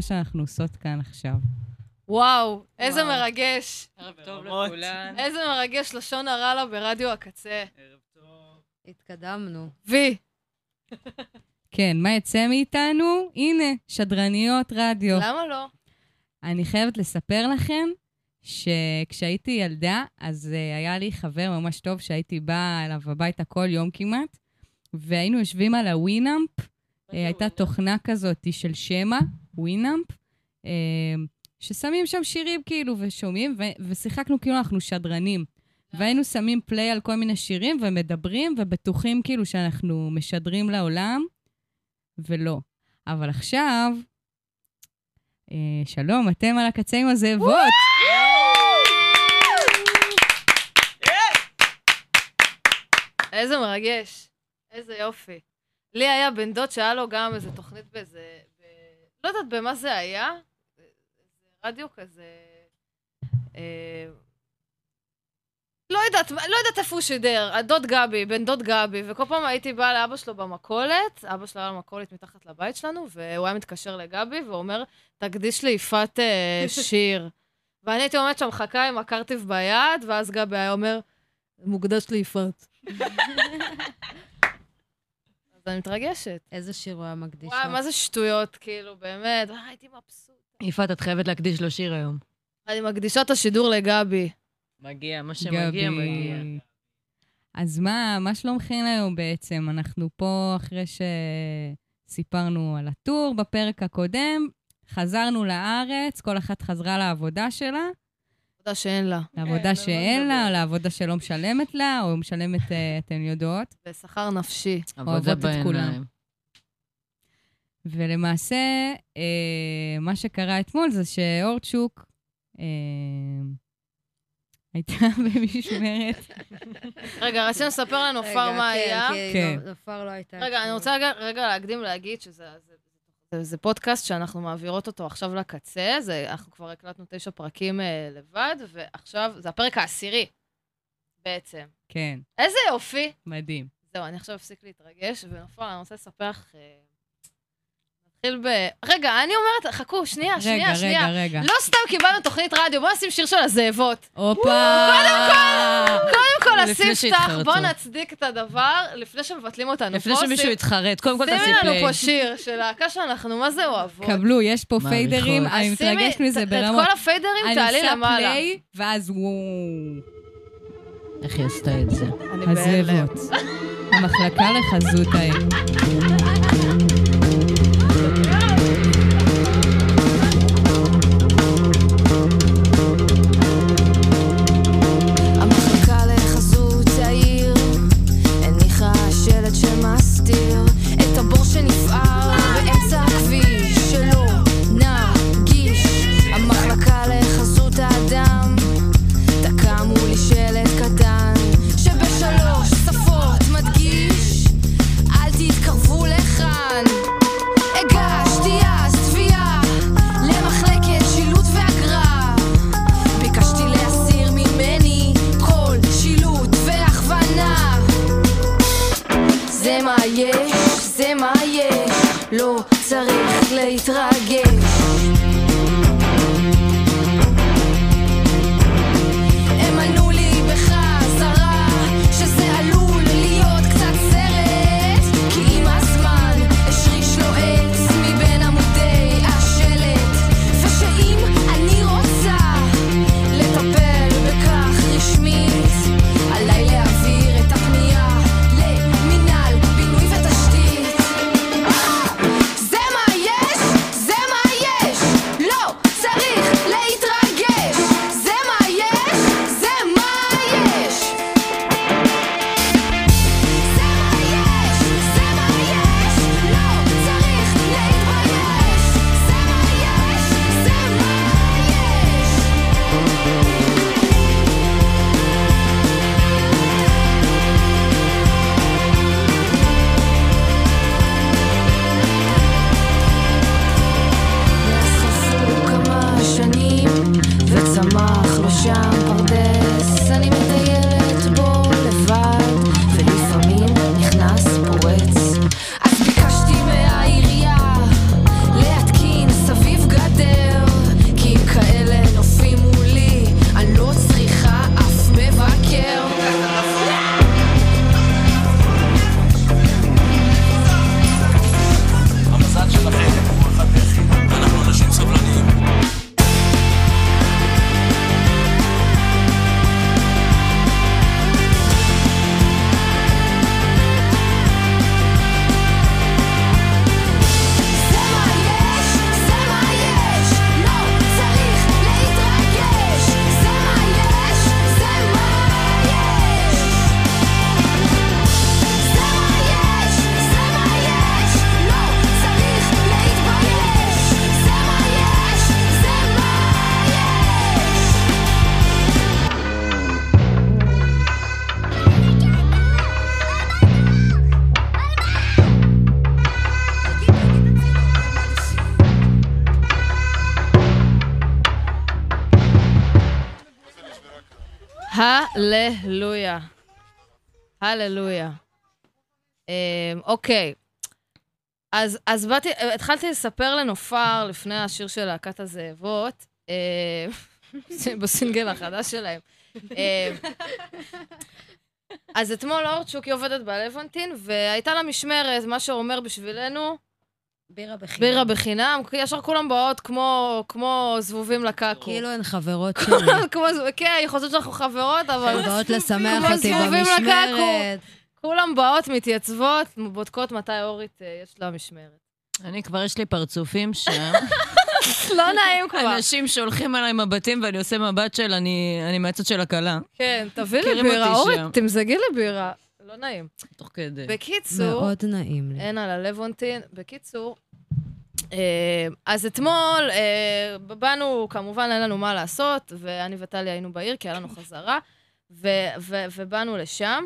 מה שאנחנו עושות כאן עכשיו. וואו, איזה מרגש. ערב טוב לכולן. איזה מרגש לשון הרע ברדיו הקצה. התקדמנו. וי, כן, מה יצא מאיתנו? הנה, שדרניות רדיו. למה לא? אני חייבת לספר לכם שכשהייתי ילדה, אז uh, היה לי חבר ממש טוב שהייתי באה אליו הביתה כל יום כמעט, והיינו יושבים על הווינאמפ, uh, הייתה תוכנה כזאת של שמע, ווינאמפ, uh, ששמים שם שירים כאילו ושומעים, ו- ושיחקנו כאילו אנחנו שדרנים. והיינו שמים פליי על כל מיני שירים ומדברים ובטוחים כאילו שאנחנו משדרים לעולם, ולא. אבל עכשיו, אה, שלום, אתם על הקצה עם הזאבות. איזה מרגש. איזה יופי. לי היה בן דוד שהיה לו גם איזה תוכנית באיזה... לא יודעת במה זה היה. איזה רדיו כזה... אה... לא יודעת, לא יודעת איפה הוא שידר, הדוד גבי, בן דוד גבי, וכל פעם הייתי באה לאבא שלו במכולת, אבא שלו היה במכולת מתחת לבית שלנו, והוא היה מתקשר לגבי ואומר, תקדיש ליפעת אה, שיר. ואני הייתי עומדת שם מחכה עם הקרטיב ביד, ואז גבי היה אומר, מוקדש ליפעת. אז אני מתרגשת. איזה שיר הוא היה מקדיש וואי, לו? מה זה שטויות, כאילו, באמת, וואי, הייתי מבסוט. יפעת, את חייבת להקדיש לו שיר היום. אני מקדישה את השידור לגבי. מגיע, מה שמגיע, מגיע. אז מה, מה שלומכם היום בעצם? אנחנו פה אחרי שסיפרנו על הטור בפרק הקודם, חזרנו לארץ, כל אחת חזרה לעבודה שלה, תודה שאין לה. לעבודה שאין לה, או לעבודה שלא משלמת לה, או משלמת, אה, אתן יודעות. בשכר נפשי. עבודה אוהבות את כולם. בעיניים. ולמעשה, אה, מה שקרה אתמול זה שאורצ'וק אה, הייתה במשמרת. רגע, רצינו לספר לנופר מה היה. כן. כן. נופר לא הייתה. רגע, אני. רוצה רגע- רגע להקדים להגיד שזה זה, פודקאסט שאנחנו מעבירות אותו עכשיו לקצה, זה, אנחנו כבר הקלטנו תשע פרקים אה, לבד, ועכשיו זה הפרק העשירי, בעצם. כן, איזה יופי! מדהים. זהו, אני עכשיו אפסיק להתרגש, ונופר, אני רוצה לספר לך... אה, נתחיל ב... רגע, אני אומרת, חכו, שנייה, רגע, שנייה, שנייה. רגע, רגע. לא סתם קיבלנו תוכנית רדיו, בואו נשים שיר של הזאבות. הופה! קודם כל, לפני הספתח, שהתחרטו. בואו נצדיק את הדבר, לפני שמבטלים אותנו. לפני שמישהו יתחרט, קודם כל תעשי שימי לנו פליי. פה שיר של להקה שאנחנו, מה זה אוהבות. קבלו, יש פה. פיידרים, אני מתרגשת מזה ברמות. את כל הפיידרים תעלי אני למעלה. עושה פליי, ואז וואו. איך היא עשתה את זה? אני. הזאבות. המחלקה לחזות האל. הללויה. אמ, אוקיי. אז, אז באתי, התחלתי לספר לנופר לפני השיר של להקת הזאבות, אה, בסינגל החדש שלהם. אה, אז אתמול אורצ'וק היא עובדת בלוונטין, והייתה לה משמרת, מה שאומר בשבילנו, בירה בחינם. בירה בחינם, כי ישר כולם באות כמו, כמו זבובים לקקו. כאילו הן חברות שלי. כמו, כן, היא חושבת שאנחנו חברות, אבל הן באות לשמח כמו אותי זבובים במשמרת. כולם באות, מתייצבות, בודקות מתי אורית אה, יש לה משמרת. אני כבר, יש לי פרצופים שם. לא נעים כבר. אנשים שולחים עליי מבטים ואני עושה מבט של אני אני מהצד של הכלה, כן, תביא לי בירה, אורית. תמזגי לי בירה. לא נעים. תוך כדי. בקיצור, מאוד נעים לי. אין על הלוונטין. בקיצור, אה, אז אתמול אה, באנו, כמובן אין לנו מה לעשות, ואני וטליה היינו בעיר, כי היה לנו חזרה, ו- ו- ובאנו לשם,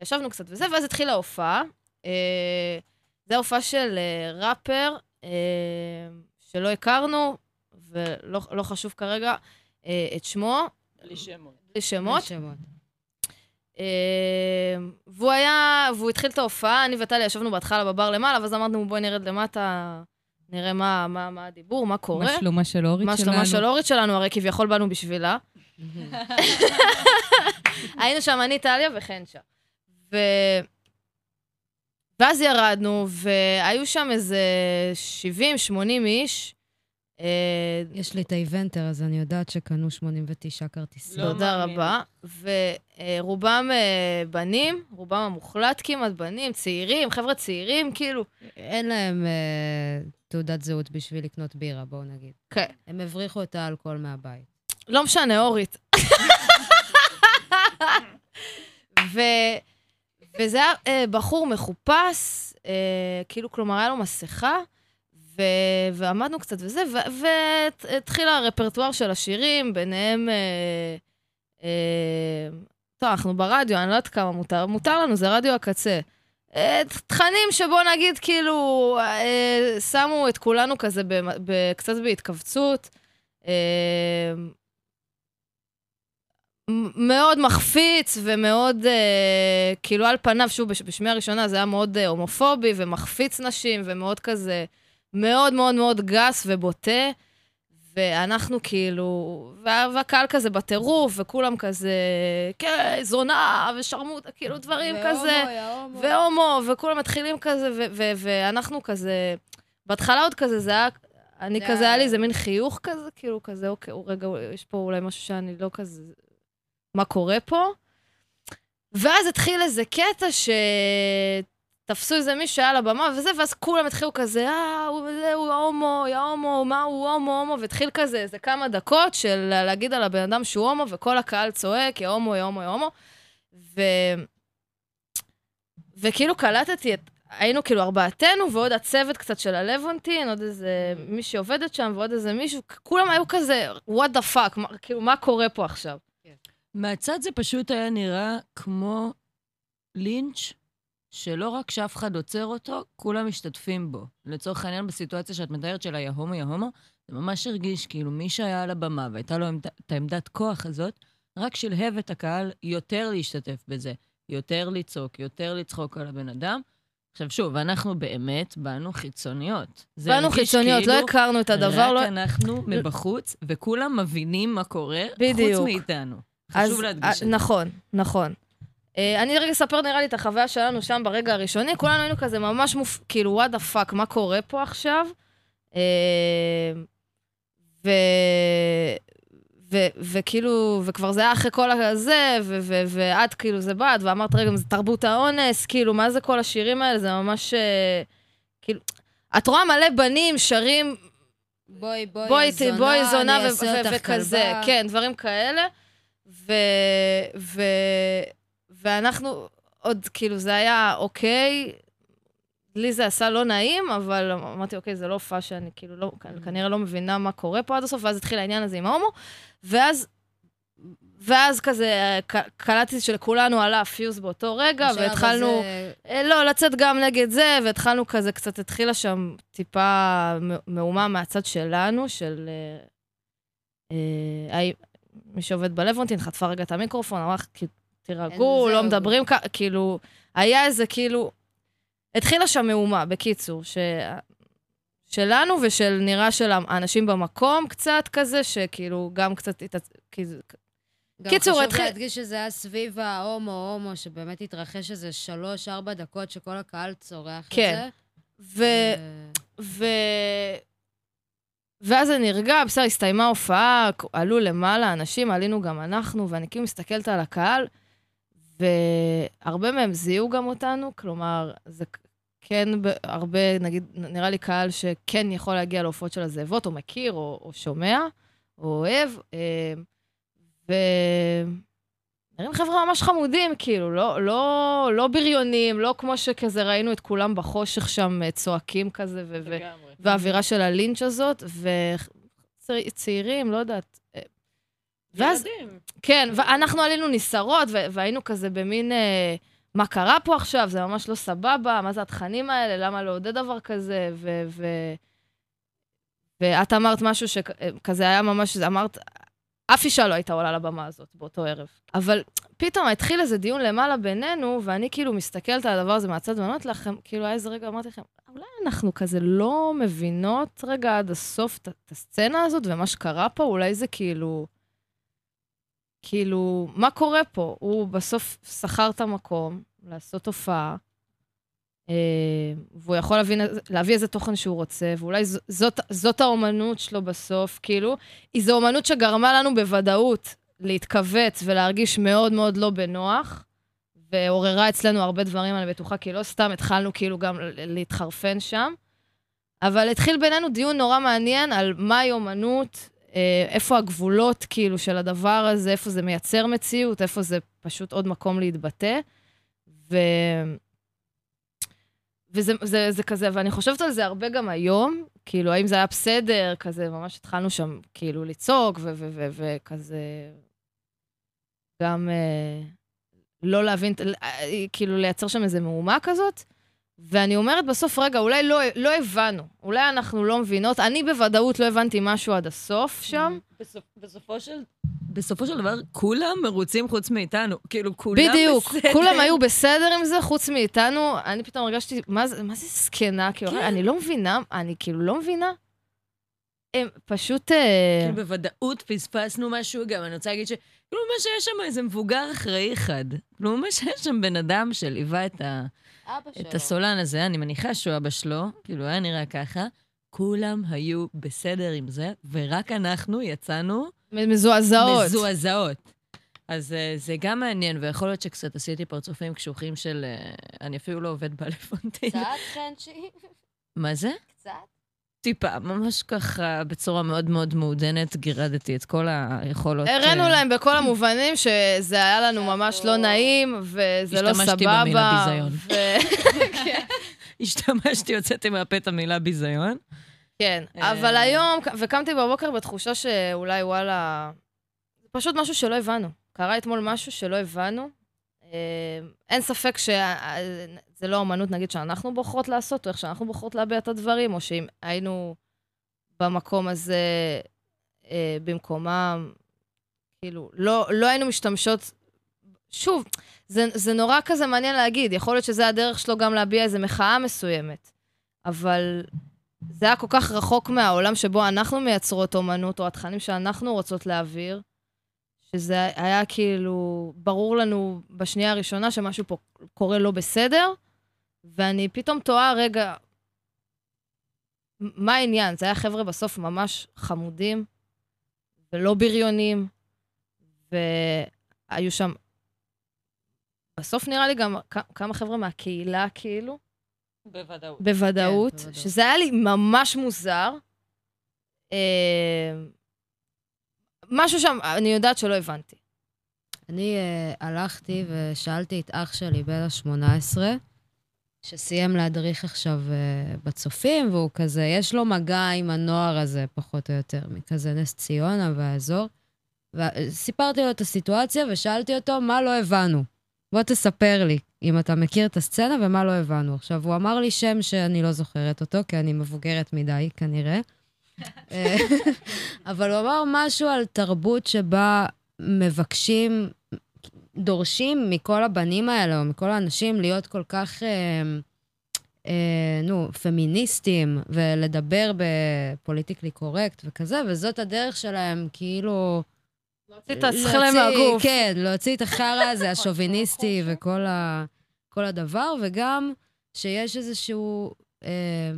וישבנו קצת וזה, ואז התחילה ההופעה. אה, זו הופעה של ראפר שלא הכרנו, ולא לא חשוב כרגע את שמו, בלי שמות. בלי שמות. שמות. אה, והוא היה, והוא התחיל את ההופעה, אני וטליה ישבנו בהתחלה בבר למעלה, ואז אמרנו, בואי נרד למטה, נראה מה, מה, מה הדיבור, מה קורה. מה שלומה של אורית מה שלנו? שלומה של אורית שלנו, הרי כביכול באנו בשבילה. היינו שם אני, טליה וחנצ'ה. ו... ואז ירדנו, והיו שם איזה 70-80 איש. אה, יש לי את האיבנטר, אז אני יודעת שקנו 89 כרטיסים. לא תודה. רבה. ורובם אה, בנים, רובם המוחלט כמעט בנים, צעירים, חבר'ה צעירים, כאילו. אין להם אה, תעודת זהות בשביל לקנות בירה, בואו נגיד. כן. הם הבריחו את האלכוהול מהבית. לא משנה, אורית. ו... וזה היה אה, בחור מחופש, אה, כאילו, כלומר, היה לו מסכה, ו... ועמדנו קצת וזה, ו... והתחיל הרפרטואר של השירים, ביניהם... אה, אה, טוב, אנחנו ברדיו, אני לא יודעת כמה מותר, מותר לנו, זה רדיו הקצה. אה, תכנים שבוא נגיד, כאילו, אה, שמו את כולנו כזה ב... קצת בהתכווצות. אה, מאוד מחפיץ ומאוד, אה, כאילו על פניו, שוב, בש- בשמיעה הראשונה זה היה מאוד אה, הומופובי ומחפיץ נשים ומאוד כזה, מאוד מאוד מאוד גס ובוטה. ואנחנו כאילו, וה, והקהל כזה בטירוף, וכולם כזה, כן, זונה ושרמוטה, כאילו דברים כזה. והומו, וכולם מתחילים כזה, ו- ו- ואנחנו כזה, בהתחלה עוד כזה, זה היה, אני זה כזה, היה- לי איזה מין חיוך כזה, כאילו כזה, אוקיי, רגע, יש פה אולי משהו שאני לא כזה, מה קורה פה? ואז התחיל איזה קטע שתפסו איזה מישהו על הבמה וזה, ואז כולם התחילו כזה, אה, הוא זה, הוא הומו, יא הומו, מה הוא הומו, הומו, והתחיל כזה איזה כמה דקות של להגיד על הבן אדם שהוא הומו, וכל הקהל צועק, יא הומו, יא הומו, יא הומו. ו... וכאילו קלטתי את... היינו כאילו ארבעתנו, ועוד הצוות קצת של הלוונטין, עוד איזה מישהי עובדת שם, ועוד איזה מישהו, כולם היו כזה, what the fuck, מה, כאילו, מה קורה פה עכשיו? מהצד זה פשוט היה נראה כמו לינץ', שלא רק שאף אחד עוצר אותו, כולם משתתפים בו. לצורך העניין, בסיטואציה שאת מתארת של היהומו יהומו, זה ממש הרגיש כאילו מי שהיה על הבמה והייתה לו עמד, את העמדת כוח הזאת, רק שלהב את הקהל יותר להשתתף בזה, יותר לצעוק, יותר לצחוק על הבן אדם. עכשיו שוב, אנחנו באמת באנו חיצוניות. באנו חיצוניות, לא כאילו הכרנו את הדבר, לא... רק אנחנו מבחוץ, וכולם מבינים מה קורה, בדיוק. חוץ מאיתנו. אז, חשוב להדגיש את זה. נכון, נכון. אה, אני רגע אספר נראה לי את החוויה שלנו שם ברגע הראשוני, כולנו היינו כזה ממש מופ... כאילו, what the fuck, מה קורה פה עכשיו? אה, ו... ו... וכאילו, וכבר זה היה אחרי כל הזה, ו... ו... ואת כאילו זה באת, ואמרת, רגע, זה תרבות האונס, כאילו, מה זה כל השירים האלה? זה ממש... אה, כאילו... את רואה מלא בנים שרים בואי, בואי, בואי, זונה, בואי זונה אני ו- אעשה ו- אותך וכזה, כלבה. כן, דברים כאלה. ו... ו... ואנחנו עוד, כאילו, זה היה אוקיי, לי זה עשה לא נעים, אבל אמרתי, אוקיי, זה לא הופעה שאני כאילו לא, כנראה לא מבינה מה קורה פה עד הסוף, ואז התחיל העניין הזה עם ההומו, ואז... ואז כזה, קלטתי שלכולנו עלה הפיוז באותו רגע, והתחלנו... הזה- אה, לא, לצאת גם נגד זה, והתחלנו כזה, קצת התחילה שם טיפה מהומה מהצד שלנו, של... אה, אה, מי שעובד בלוונטין חטפה רגע את המיקרופון, אמרה, תירגעו, לא זהו. מדברים ככה, כאילו, היה איזה כאילו... התחילה שם מהומה, בקיצור, ש... שלנו ושל נראה של האנשים במקום קצת כזה, שכאילו גם קצת... כאילו, גם קיצור, חשוב התחיל- להדגיש שזה היה סביב ההומו-הומו, שבאמת התרחש איזה שלוש-ארבע דקות שכל הקהל צורח כן. את זה. ו... ו... ואז זה נרגע, בסדר, הסתיימה ההופעה, עלו למעלה אנשים, עלינו גם אנחנו, ואני כאילו מסתכלת על הקהל, והרבה מהם זיהו גם אותנו, כלומר, זה כן הרבה, נגיד, נראה לי קהל שכן יכול להגיע להופעות של הזאבות, או מכיר, או, או שומע, או אוהב, אה, ו... נראים חבר'ה ממש חמודים, כאילו, לא, לא, לא בריונים, לא כמו שכזה ראינו את כולם בחושך שם אה, צועקים כזה, ו- ו- והאווירה של הלינץ' הזאת, וצעירים, לא יודעת. אה, ואז, כן, ואנחנו עלינו נסערות, והיינו כזה במין, אה, מה קרה פה עכשיו? זה ממש לא סבבה, מה זה התכנים האלה? למה לעודד דבר כזה? ו... ו- ואת אמרת משהו שכזה היה ממש, אמרת, אף אישה לא הייתה עולה לבמה הזאת באותו ערב. אבל פתאום התחיל איזה דיון למעלה בינינו, ואני כאילו מסתכלת על הדבר הזה מהצד ואומרת לכם, כאילו היה איזה רגע, אמרתי לכם, אולי אנחנו כזה לא מבינות רגע עד הסוף את הסצנה הזאת ומה שקרה פה, אולי זה כאילו... כאילו, מה קורה פה? הוא בסוף שכר את המקום לעשות הופעה, אה, והוא יכול להבין, להביא איזה תוכן שהוא רוצה, ואולי ז, זאת, זאת האומנות שלו בסוף, כאילו, היא זו אומנות שגרמה לנו בוודאות להתכווץ ולהרגיש מאוד מאוד לא בנוח, ועוררה אצלנו הרבה דברים, אני בטוחה, כי לא סתם התחלנו כאילו גם להתחרפן שם. אבל התחיל בינינו דיון נורא מעניין על מהי אומנות, איפה הגבולות כאילו של הדבר הזה, איפה זה מייצר מציאות, איפה זה פשוט עוד מקום להתבטא. ו... וזה זה, זה כזה, ואני חושבת על זה הרבה גם היום, כאילו, האם זה היה בסדר, כזה, ממש התחלנו שם כאילו לצעוק, וכזה, גם אה, לא להבין, אה, כאילו, לייצר שם איזה מהומה כזאת. ואני אומרת בסוף, רגע, אולי לא, לא הבנו, אולי אנחנו לא מבינות, אני בוודאות לא הבנתי משהו עד הסוף שם. בסופ, בסופו של... בסופו של דבר, כולם מרוצים חוץ מאיתנו. כאילו, כולם בדיוק, בסדר. כולם היו בסדר עם זה, חוץ מאיתנו. אני פתאום הרגשתי, מה זה, מה זה זקנה? כאילו, כן. אני לא מבינה, אני כאילו לא מבינה. הם פשוט... אה, כאילו, בוודאות פספסנו משהו גם. אני רוצה להגיד ש... כאילו, ממש היה שם איזה מבוגר אחראי אחד. כאילו, ממש היה שם בן אדם שליווה את, ה... את הסולן הזה, אני מניחה שהוא אבא שלו, כאילו, היה נראה ככה. כולם היו בסדר עם זה, ורק אנחנו יצאנו מזועזעות. מזועזעות. אז uh, זה גם מעניין, ויכול להיות שקצת עשיתי פרצופים קשוחים של... Uh, אני אפילו לא עובד באלפונטין. קצת חנצ'י? מה זה? קצת? טיפה, ממש ככה, בצורה מאוד מאוד מעודנת, גירדתי את כל היכולות. הראינו אה, להם בכל המובנים שזה היה לנו ממש לא נעים, וזה לא סבבה. השתמשתי במילה ביזיון. ו- השתמשתי, הוצאתי מהפה את המילה ביזיון. כן, אה. אבל היום, וקמתי בבוקר בתחושה שאולי, וואלה, זה פשוט משהו שלא הבנו. קרה אתמול משהו שלא הבנו. אה, אין ספק שזה לא אמנות, נגיד, שאנחנו בוחרות לעשות, או איך שאנחנו בוחרות להביע את הדברים, או שאם היינו במקום הזה אה, במקומם, כאילו, לא, לא היינו משתמשות... שוב, זה, זה נורא כזה מעניין להגיד, יכול להיות שזה הדרך שלו גם להביע איזו מחאה מסוימת, אבל זה היה כל כך רחוק מהעולם שבו אנחנו מייצרות אומנות, או התכנים שאנחנו רוצות להעביר, שזה היה כאילו ברור לנו בשנייה הראשונה שמשהו פה קורה לא בסדר, ואני פתאום תוהה, רגע, מה העניין? זה היה חבר'ה בסוף ממש חמודים ולא בריונים, והיו שם, בסוף נראה לי גם כמה חבר'ה מהקהילה, כאילו, בוודאות. בוודאות, כן, בוודאות. שזה היה לי ממש מוזר. אה, משהו שם, אני יודעת שלא הבנתי. אני uh, הלכתי ושאלתי את אח שלי, בן ה-18, שסיים להדריך עכשיו uh, בצופים, והוא כזה, יש לו מגע עם הנוער הזה, פחות או יותר, מכזה נס ציונה והאזור. וסיפרתי לו את הסיטואציה ושאלתי אותו, מה לא הבנו? בוא תספר לי אם אתה מכיר את הסצנה ומה לא הבנו. עכשיו, הוא אמר לי שם שאני לא זוכרת אותו, כי אני מבוגרת מדי, כנראה. אה, אבל הוא אמר משהו על תרבות שבה מבקשים, דורשים מכל הבנים האלה, או מכל האנשים, להיות כל כך, אה, אה, נו, פמיניסטים, ולדבר בפוליטיקלי קורקט וכזה, וזאת הדרך שלהם, כאילו... להוציא את השכלה מהגוף. כן, להוציא את החרא הזה, השוביניסטי וכל ה, כל הדבר, וגם שיש איזשהו, אה,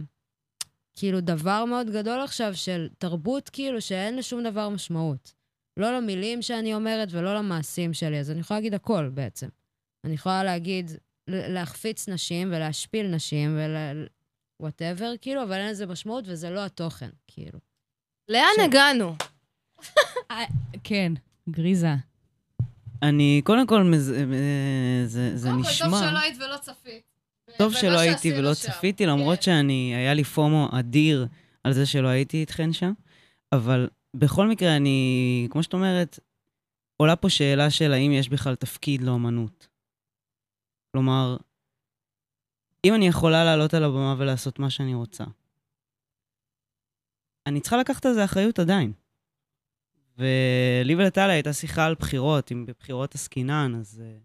כאילו, דבר מאוד גדול עכשיו של תרבות, כאילו, שאין לשום דבר משמעות. לא למילים שאני אומרת ולא למעשים שלי, אז אני יכולה להגיד הכל בעצם. אני יכולה להגיד, להחפיץ נשים ולהשפיל נשים ול... וואטאבר, כאילו, אבל אין לזה משמעות וזה לא התוכן, כאילו. לאן ש- הגענו? כן, גריזה. אני, קודם כל, מז... אה, זה, זה קודם כל, נשמע... טוב שלא היית ולא צפית. טוב שלא הייתי שעשינו ולא שם. צפיתי, למרות כן. שאני, היה לי פומו אדיר על זה שלא הייתי איתכן שם, אבל בכל מקרה, אני, כמו שאת אומרת, עולה פה שאלה של האם יש בכלל תפקיד לאמנות. כלומר, אם אני יכולה לעלות על הבמה ולעשות מה שאני רוצה, אני צריכה לקחת על זה אחריות עדיין. ולי ולטליה הייתה שיחה על בחירות, אם בבחירות עסקינן, אז אה,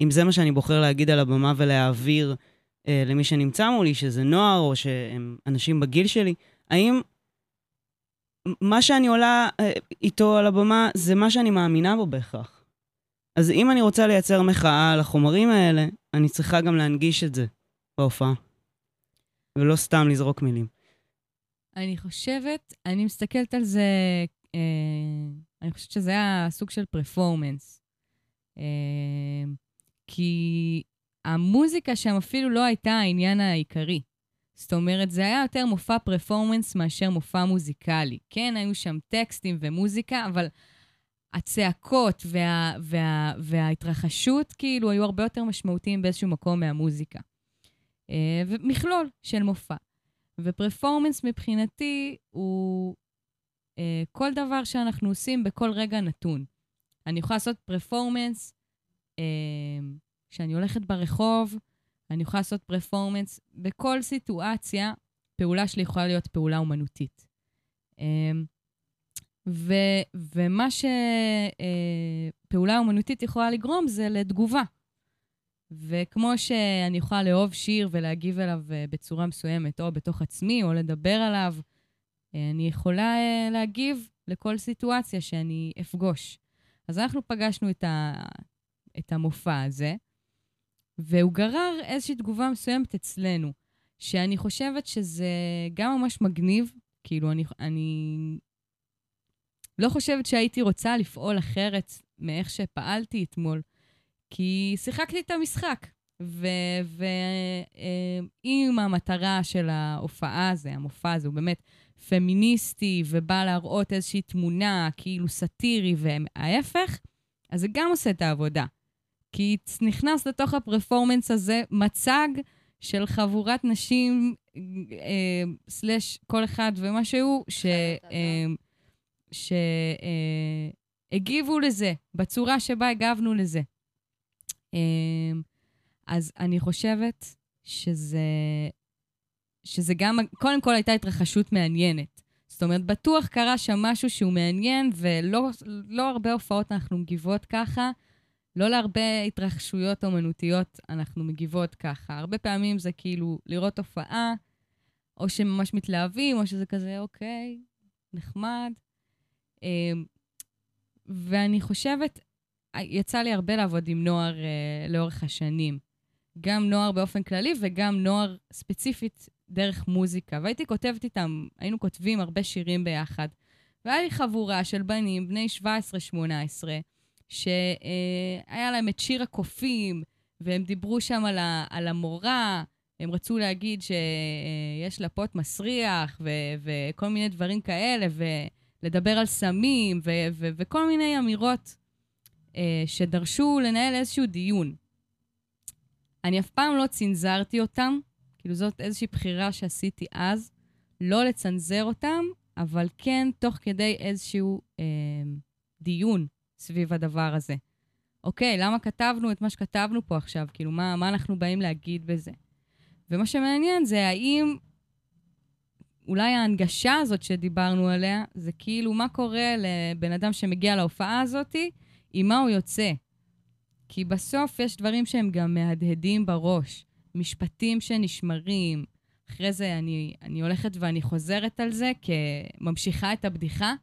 אם זה מה שאני בוחר להגיד על הבמה ולהעביר למי שנמצא מולי, שזה נוער או שהם אנשים בגיל שלי, האם מה שאני עולה אה, איתו על הבמה זה מה שאני מאמינה בו בהכרח. אז אם אני רוצה לייצר מחאה על החומרים האלה, אני צריכה גם להנגיש את זה בהופעה. ולא סתם לזרוק מילים. אני חושבת, אני מסתכלת על זה, אה, אני חושבת שזה היה סוג של פרפורמנס. אה, כי המוזיקה שם אפילו לא הייתה העניין העיקרי. זאת אומרת, זה היה יותר מופע פרפורמנס מאשר מופע מוזיקלי. כן, היו שם טקסטים ומוזיקה, אבל הצעקות וה, וה, וההתרחשות כאילו היו הרבה יותר משמעותיים באיזשהו מקום מהמוזיקה. אה, ומכלול של מופע. ופרפורמנס מבחינתי הוא אה, כל דבר שאנחנו עושים בכל רגע נתון. אני יכולה לעשות פרפורמנס אה, כשאני הולכת ברחוב, אני יכולה לעשות פרפורמנס בכל סיטואציה, פעולה שלי יכולה להיות פעולה אומנותית. אה, ו, ומה שפעולה אומנותית יכולה לגרום זה לתגובה. וכמו שאני יכולה לאהוב שיר ולהגיב אליו אה, בצורה מסוימת, או בתוך עצמי, או לדבר עליו, אה, אני יכולה אה, להגיב לכל סיטואציה שאני אפגוש. אז אנחנו פגשנו את, ה, את המופע הזה, והוא גרר איזושהי תגובה מסוימת אצלנו, שאני חושבת שזה גם ממש מגניב, כאילו, אני, אני לא חושבת שהייתי רוצה לפעול אחרת מאיך שפעלתי אתמול. כי שיחקתי את המשחק. ואם המטרה של ההופעה הזה, המופע הזה, הוא באמת פמיניסטי ובא להראות איזושהי תמונה כאילו סאטירי וההפך, אז זה גם עושה את העבודה. כי נכנס לתוך הפרפורמנס הזה מצג של חבורת נשים, אה, סלש כל אחד ומשהו, ש... אה, שהגיבו אה, לזה, בצורה שבה הגבנו לזה. אמ, אז אני חושבת שזה, שזה גם, קודם כל הייתה התרחשות מעניינת. זאת אומרת, בטוח קרה שם משהו שהוא מעניין, ולא לא הרבה הופעות אנחנו מגיבות ככה. לא להרבה התרחשויות אומנותיות אנחנו מגיבות ככה. הרבה פעמים זה כאילו לראות הופעה, או שממש מתלהבים, או שזה כזה, אוקיי, נחמד. אמ, ואני חושבת, יצא לי הרבה לעבוד עם נוער uh, לאורך השנים. גם נוער באופן כללי וגם נוער ספציפית דרך מוזיקה. והייתי כותבת איתם, היינו כותבים הרבה שירים ביחד. והיה לי חבורה של בנים, בני 17-18, שהיה להם את שיר הקופים, והם דיברו שם על, ה, על המורה, הם רצו להגיד שיש לה פוט מסריח, ו, וכל מיני דברים כאלה, ולדבר על סמים, ו, ו, וכל מיני אמירות אה, שדרשו לנהל איזשהו דיון. אני אף פעם לא צנזרתי אותם, כאילו זאת איזושהי בחירה שעשיתי אז, לא לצנזר אותם, אבל כן תוך כדי איזשהו אה, דיון סביב הדבר הזה. אוקיי, למה כתבנו את מה שכתבנו פה עכשיו? כאילו, מה, מה אנחנו באים להגיד בזה? ומה שמעניין זה האם אולי ההנגשה הזאת שדיברנו עליה, זה כאילו מה קורה לבן אדם שמגיע להופעה הזאת, עם מה הוא יוצא. כי בסוף יש דברים שהם גם מהדהדים בראש. משפטים שנשמרים. אחרי זה אני, אני הולכת ואני חוזרת על זה כממשיכה את הבדיחה.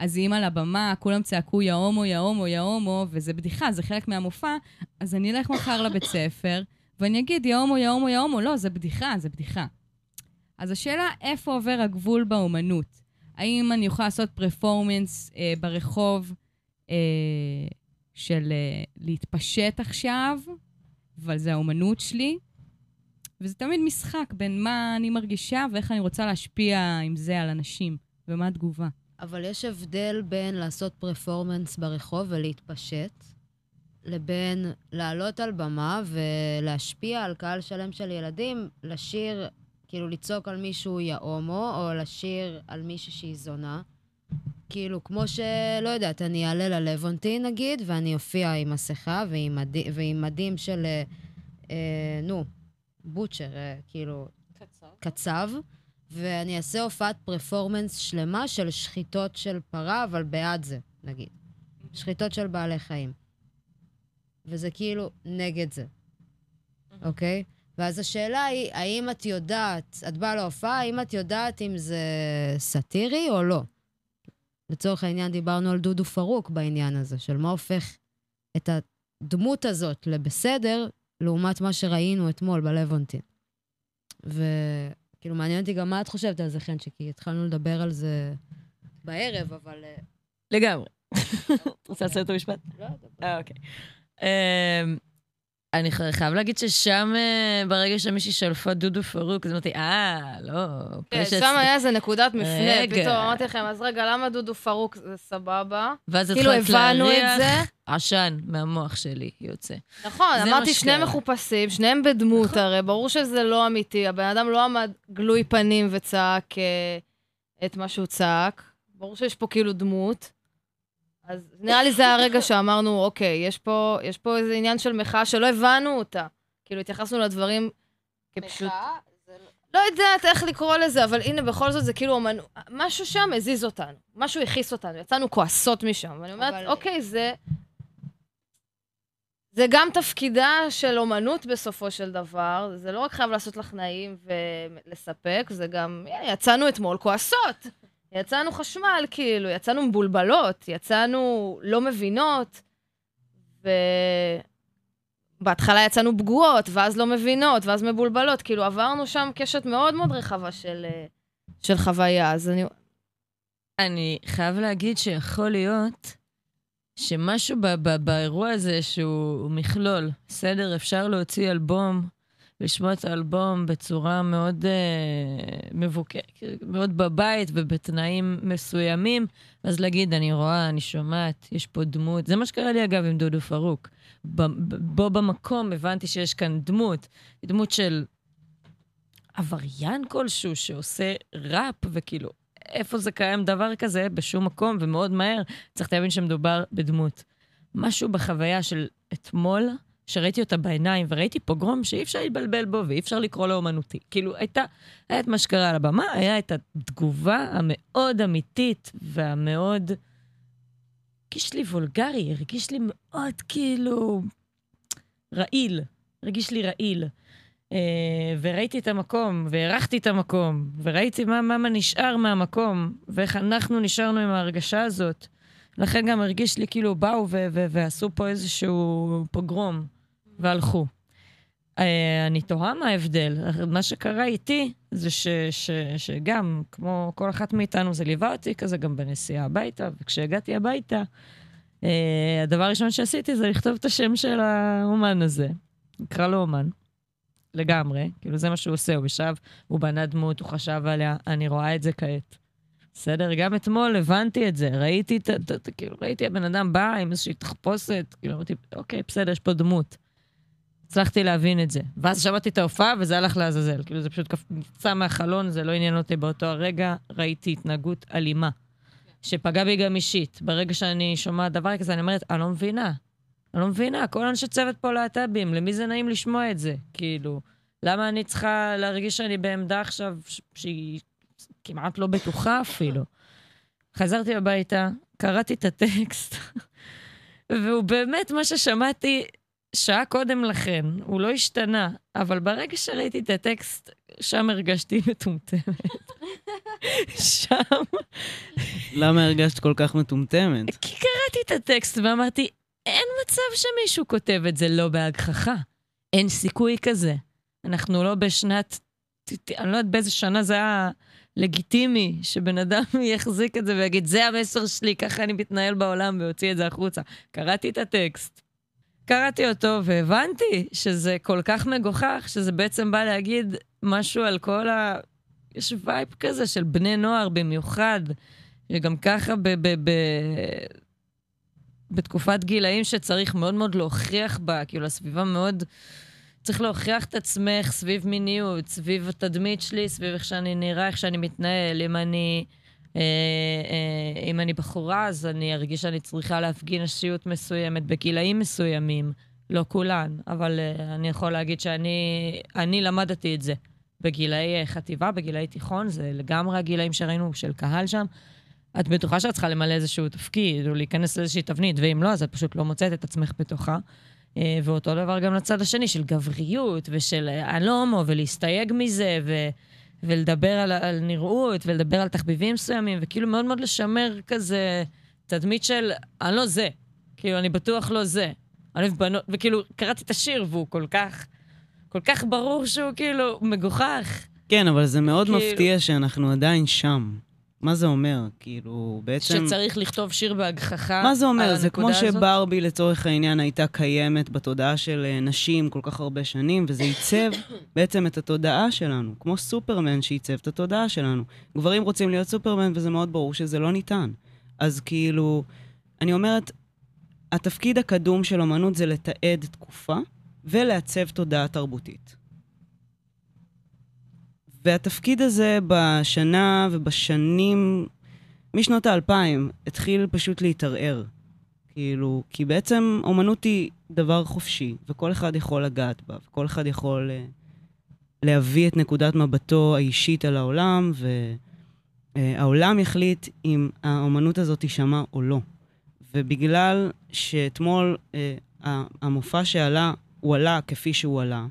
אז אם על הבמה כולם צעקו יא הומו, יא הומו, יא הומו, וזה בדיחה, זה חלק מהמופע, אז אני אלך מחר לבית ספר, ואני אגיד יא הומו, יא הומו, יא הומו, לא, זה בדיחה, זה בדיחה. אז השאלה, איפה עובר הגבול באומנות? האם אני יכולה לעשות פרפורמנס אה, ברחוב אה, של אה, להתפשט עכשיו, אבל זה האומנות שלי? וזה תמיד משחק בין מה אני מרגישה ואיך אני רוצה להשפיע עם זה על אנשים, ומה התגובה. אבל יש הבדל בין לעשות פרפורמנס ברחוב ולהתפשט, לבין לעלות על במה ולהשפיע על קהל שלם של ילדים, לשיר, כאילו לצעוק על מישהו יא הומו, או לשיר על מישהי שהיא זונה. כאילו, כמו שלא יודעת, אני אעלה ללוונטין נגיד, ואני אופיע עם מסכה ועם, מד... ועם מדים של, אה, אה, נו, בוטשר, אה, כאילו, קצר. קצב, ואני אעשה הופעת פרפורמנס שלמה של שחיטות של פרה, אבל בעד זה, נגיד. שחיטות של בעלי חיים. וזה כאילו נגד זה, אוקיי? ואז השאלה היא, האם את יודעת, את באה להופעה, האם את יודעת אם זה סאטירי או לא? לצורך העניין דיברנו על דודו פרוק בעניין הזה, של מה הופך את הדמות הזאת לבסדר, לעומת מה שראינו אתמול בלוונטין. וכאילו, מעניין אותי גם מה את חושבת על זה, חן, כי התחלנו לדבר על זה בערב, אבל... אה, לגמרי. רוצה לעשות את המשפט? לא. אה, אוקיי. אני חייב להגיד ששם, אה, ברגע שמישהי שלפה דודו פרוק, אז אמרתי, אה, לא, כן, פשט. שם היה איזה נקודת מפנה. פתאום אמרתי לכם, אז רגע, למה דודו פרוק זה סבבה? ואז כאילו התחלת הבנו את להריח זה. עשן מהמוח שלי יוצא. נכון, אמרתי, שניהם. מחופשים, שניהם בדמות הרי, ברור שזה לא אמיתי. הבן אדם לא עמד גלוי פנים וצעק אה, את מה שהוא צעק. ברור שיש פה כאילו דמות. אז נראה לי זה הרגע שאמרנו, אוקיי, יש פה, יש פה איזה עניין של מחאה שלא הבנו אותה. כאילו, התייחסנו לדברים כפשוט... לא יודעת איך לקרוא לזה, אבל הנה, בכל זאת זה כאילו אומנו... משהו שם הזיז אותנו, משהו הכעיס אותנו, יצאנו כועסות משם. ואני אומרת, אבל- אוקיי, זה... זה גם תפקידה של אומנות בסופו של דבר, זה לא רק חייב לעשות לך נעים ולספק, זה גם, יצאנו אתמול כועסות. יצאנו חשמל, כאילו, יצאנו מבולבלות, יצאנו לא מבינות, ובהתחלה יצאנו פגועות, ואז לא מבינות, ואז מבולבלות. כאילו, עברנו שם קשת מאוד מאוד רחבה של, אה, של חוויה, אז אני... אני חייב להגיד שיכול להיות שמשהו ב- ב- באירוע הזה שהוא מכלול, בסדר? אפשר להוציא אלבום, לשמוע את האלבום בצורה מאוד אה, מבוקרת, מאוד בבית ובתנאים מסוימים, ואז להגיד, אני רואה, אני שומעת, יש פה דמות. זה מה שקרה לי, אגב, עם דודו פרוק. בו במקום הבנתי שיש כאן דמות, דמות של עבריין כלשהו שעושה ראפ, וכאילו, איפה זה קיים דבר כזה? בשום מקום, ומאוד מהר. צריך להבין שמדובר בדמות. משהו בחוויה של אתמול, שראיתי אותה בעיניים, וראיתי פוגרום שאי אפשר להתבלבל בו ואי אפשר לקרוא לו אומנותי. כאילו, הייתה, היה את מה שקרה על הבמה, היה את התגובה המאוד אמיתית והמאוד... הרגיש לי וולגרי, הרגיש לי מאוד כאילו... רעיל. הרגיש לי רעיל. אה, וראיתי את המקום, והערכתי את המקום, וראיתי מה, מה, מה נשאר מהמקום, ואיך אנחנו נשארנו עם ההרגשה הזאת. לכן גם הרגיש לי כאילו באו ו- ו- ועשו פה איזשהו פוגרום, והלכו. אה, אני תוהה מה ההבדל. מה שקרה איתי זה ש- ש- שגם, כמו כל אחת מאיתנו, זה ליווה אותי כזה גם בנסיעה הביתה, וכשהגעתי הביתה, אה, הדבר הראשון שעשיתי זה לכתוב את השם של האומן הזה. נקרא לו אומן. לגמרי, כאילו זה מה שהוא עושה, הוא ישב, הוא בנה דמות, הוא חשב עליה, אני רואה את זה כעת. בסדר? גם אתמול הבנתי את זה, ראיתי את ה... כאילו, ראיתי הבן אדם בא עם איזושהי תחפושת, כאילו אמרתי, אוקיי, בסדר, יש פה דמות. הצלחתי להבין את זה. ואז שמעתי את ההופעה וזה הלך לעזאזל. כאילו, זה פשוט יצא מהחלון, זה לא עניין אותי באותו הרגע, ראיתי התנהגות אלימה, שפגעה בי גם אישית. ברגע שאני שומעת דבר כזה, אני אומרת, אני לא מבינה. אני לא מבינה, כל אנשי צוות פה להט"בים, למי זה נעים לשמוע את זה? כאילו, למה אני צריכה להרגיש שאני בעמדה עכשיו שהיא כמעט לא בטוחה אפילו. חזרתי הביתה, קראתי את הטקסט, והוא באמת מה ששמעתי שעה קודם לכן, הוא לא השתנה, אבל ברגע שראיתי את הטקסט, שם הרגשתי מטומטמת. שם. למה הרגשת כל כך מטומטמת? כי קראתי את הטקסט ואמרתי, אין מצב שמישהו כותב את זה לא בהגחכה. אין סיכוי כזה. אנחנו לא בשנת... אני לא יודעת באיזה שנה זה היה לגיטימי שבן אדם יחזיק את זה ויגיד, זה המסר שלי, ככה אני מתנהל בעולם, ויוציא את זה החוצה. קראתי את הטקסט. קראתי אותו והבנתי שזה כל כך מגוחך, שזה בעצם בא להגיד משהו על כל ה... יש vibe כזה של בני נוער במיוחד, שגם ככה ב... ב... ב... בתקופת גילאים שצריך מאוד מאוד להוכיח בה, כאילו הסביבה מאוד... צריך להוכיח את עצמך סביב מיניות, סביב התדמית שלי, סביב איך שאני נראה, איך שאני מתנהל. אם אני, אם אני בחורה, אז אני ארגיש שאני צריכה להפגין נשיות מסוימת בגילאים מסוימים. לא כולן, אבל אה, אני יכול להגיד שאני אני למדתי את זה בגילאי אה, חטיבה, בגילאי תיכון, זה לגמרי הגילאים שראינו של קהל שם. את בטוחה שאת צריכה למלא איזשהו תפקיד, או להיכנס לאיזושהי תבנית, ואם לא, אז את פשוט לא מוצאת את עצמך בתוכה. אה, ואותו דבר גם לצד השני, של גבריות, ושל אה, הומו, ולהסתייג מזה, ו... ולדבר על, על נראות, ולדבר על תחביבים מסוימים, וכאילו מאוד מאוד לשמר כזה תדמית של אני לא זה. כאילו, אני בטוח לא זה. אני אוהב בנות, וכאילו, קראתי את השיר, והוא כל כך, כל כך ברור שהוא כאילו מגוחך. כן, אבל זה מאוד כאילו- מפתיע שאנחנו עדיין שם. מה זה אומר? כאילו, בעצם... שצריך לכתוב שיר בהגחכה מה זה אומר? זה כמו הזאת? שברבי לצורך העניין הייתה קיימת בתודעה של אה, נשים כל כך הרבה שנים, וזה עיצב בעצם את התודעה שלנו, כמו סופרמן שעיצב את התודעה שלנו. גברים רוצים להיות סופרמן, וזה מאוד ברור שזה לא ניתן. אז כאילו, אני אומרת, התפקיד הקדום של אמנות זה לתעד תקופה ולעצב תודעה תרבותית. והתפקיד הזה בשנה ובשנים, משנות האלפיים, התחיל פשוט להתערער. כאילו, כי בעצם אומנות היא דבר חופשי, וכל אחד יכול לגעת בה, וכל אחד יכול uh, להביא את נקודת מבטו האישית על העולם, והעולם יחליט אם האומנות הזאת תישמע או לא. ובגלל שאתמול uh, המופע שעלה, הוא עלה כפי שהוא עלה,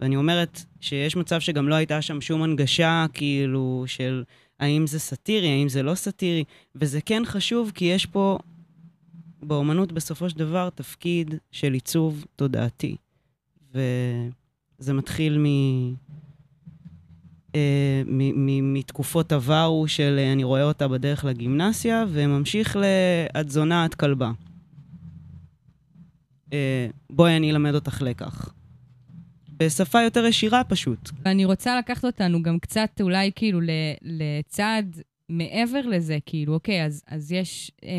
ואני אומרת שיש מצב שגם לא הייתה שם שום הנגשה, כאילו, של האם זה סאטירי, האם זה לא סאטירי, וזה כן חשוב, כי יש פה, באומנות בסופו של דבר, תפקיד של עיצוב תודעתי. וזה מתחיל מ... אה, מ- מ- מתקופות עברו של אה, אני רואה אותה בדרך לגימנסיה, וממשיך ל"את זונה, את כלבה". אה, בואי אני אלמד אותך לקח. בשפה יותר ישירה פשוט. ואני רוצה לקחת אותנו גם קצת אולי כאילו לצעד מעבר לזה, כאילו, אוקיי, אז, אז יש אה,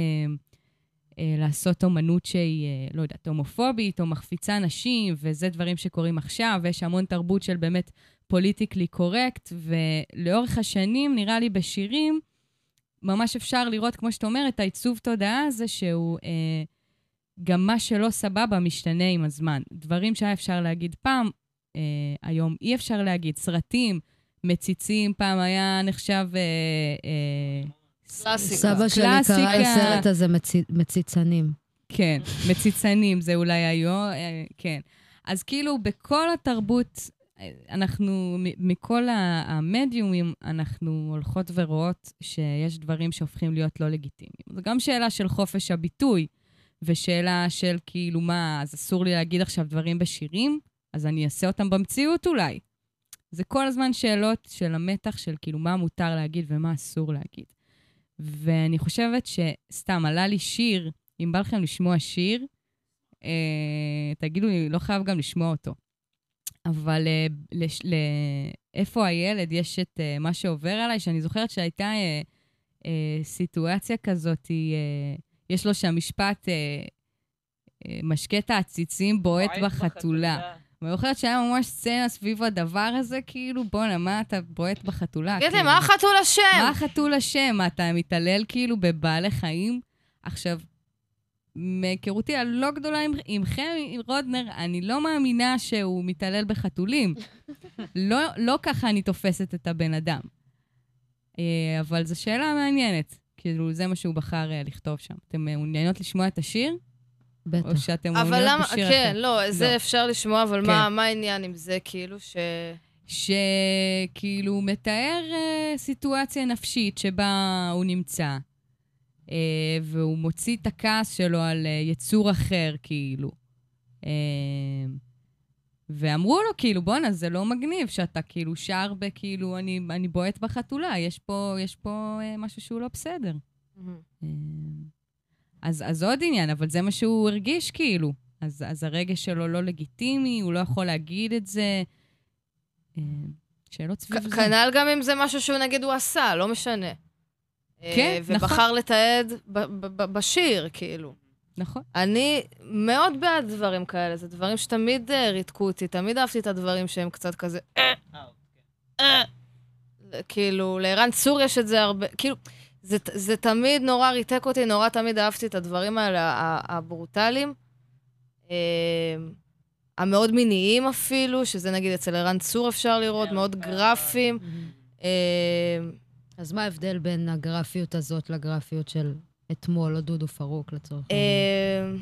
אה, לעשות אומנות שהיא, אה, לא יודעת, הומופובית או מחפיצה נשים, וזה דברים שקורים עכשיו, ויש המון תרבות של באמת פוליטיקלי קורקט, ולאורך השנים, נראה לי בשירים, ממש אפשר לראות, כמו שאתה אומר, את העיצוב תודעה הזה, שהוא... אה, גם מה שלא סבבה משתנה עם הזמן. דברים שהיה אפשר להגיד פעם, אה, היום אי אפשר להגיד. סרטים, מציצים, פעם היה נחשב... אה, אה, קלאסיקה. סבא שלי. קרא לסרט הזה מצי- מציצנים. כן, מציצנים זה אולי היום, אה, כן. אז כאילו, בכל התרבות, אה, אנחנו, מכל המדיומים, אנחנו הולכות ורואות שיש דברים שהופכים להיות לא לגיטימיים. זו גם שאלה של חופש הביטוי, ושאלה של כאילו, מה, אז אסור לי להגיד עכשיו דברים בשירים? אז אני אעשה אותם במציאות אולי. זה כל הזמן שאלות של המתח של כאילו מה מותר להגיד ומה אסור להגיד. ואני חושבת שסתם, עלה לי שיר, אם בא לכם לשמוע שיר, אה, תגידו לי, לא חייב גם לשמוע אותו. אבל אה, לש, ל, איפה הילד, יש את אה, מה שעובר עליי, שאני זוכרת שהייתה אה, אה, סיטואציה כזאת, אה, יש לו שם משפט, אה, אה, משקה את העציצים בועט בחתולה. ואני זוכרת שהיה ממש סצנה סביב הדבר הזה, כאילו, בואנה, מה אתה בועט בחתולה? תגיד לי, כאילו? מה החתול אשם? מה החתול אשם? מה, אתה מתעלל כאילו בבעלי חיים? עכשיו, מהיכרותי הלא גדולה עם, עמכם, עם רודנר, אני לא מאמינה שהוא מתעלל בחתולים. לא, לא ככה אני תופסת את הבן אדם. אה, אבל זו שאלה מעניינת. כאילו, זה מה שהוא בחר אה, לכתוב שם. אתם אה, מעוניינות לשמוע את השיר? בטח. או שאתם אבל מעוניינות למה, בשיר כן, אחר? לא, זה לא. אפשר לשמוע, אבל כן. מה מה העניין עם זה, כאילו, ש... שכאילו מתאר אה, סיטואציה נפשית שבה הוא נמצא, אה, והוא מוציא את הכעס שלו על אה, יצור אחר, כאילו. אה, ואמרו לו, כאילו, בואנה, זה לא מגניב שאתה כאילו שר בכאילו, אני, אני בועט בחתולה, יש פה, יש פה אה, משהו שהוא לא בסדר. אה, אז, אז עוד עניין, אבל זה מה שהוא הרגיש כאילו. אז, אז הרגש שלו לא לגיטימי, הוא לא יכול להגיד את זה. אה, שאלות סביב זה. כנ"ל גם אם זה משהו שהוא, נגיד, הוא עשה, לא משנה. כן, אה, נכון. ובחר לתעד בשיר, כאילו. נכון. אני מאוד בעד דברים כאלה, זה דברים שתמיד אה, ריתקו אותי, תמיד אהבתי את הדברים שהם קצת כזה... אה, אה. כאילו, לערן צור יש את זה הרבה, כאילו, זה, זה תמיד נורא ריתק אותי, נורא תמיד אהבתי את הדברים האלה, הברוטליים. אה, המאוד מיניים אפילו, שזה נגיד אצל ערן צור אפשר לראות, מאוד גרפיים. אה, אז מה ההבדל בין הגרפיות הזאת לגרפיות של אתמול, או דודו פרוק לצורך העניין?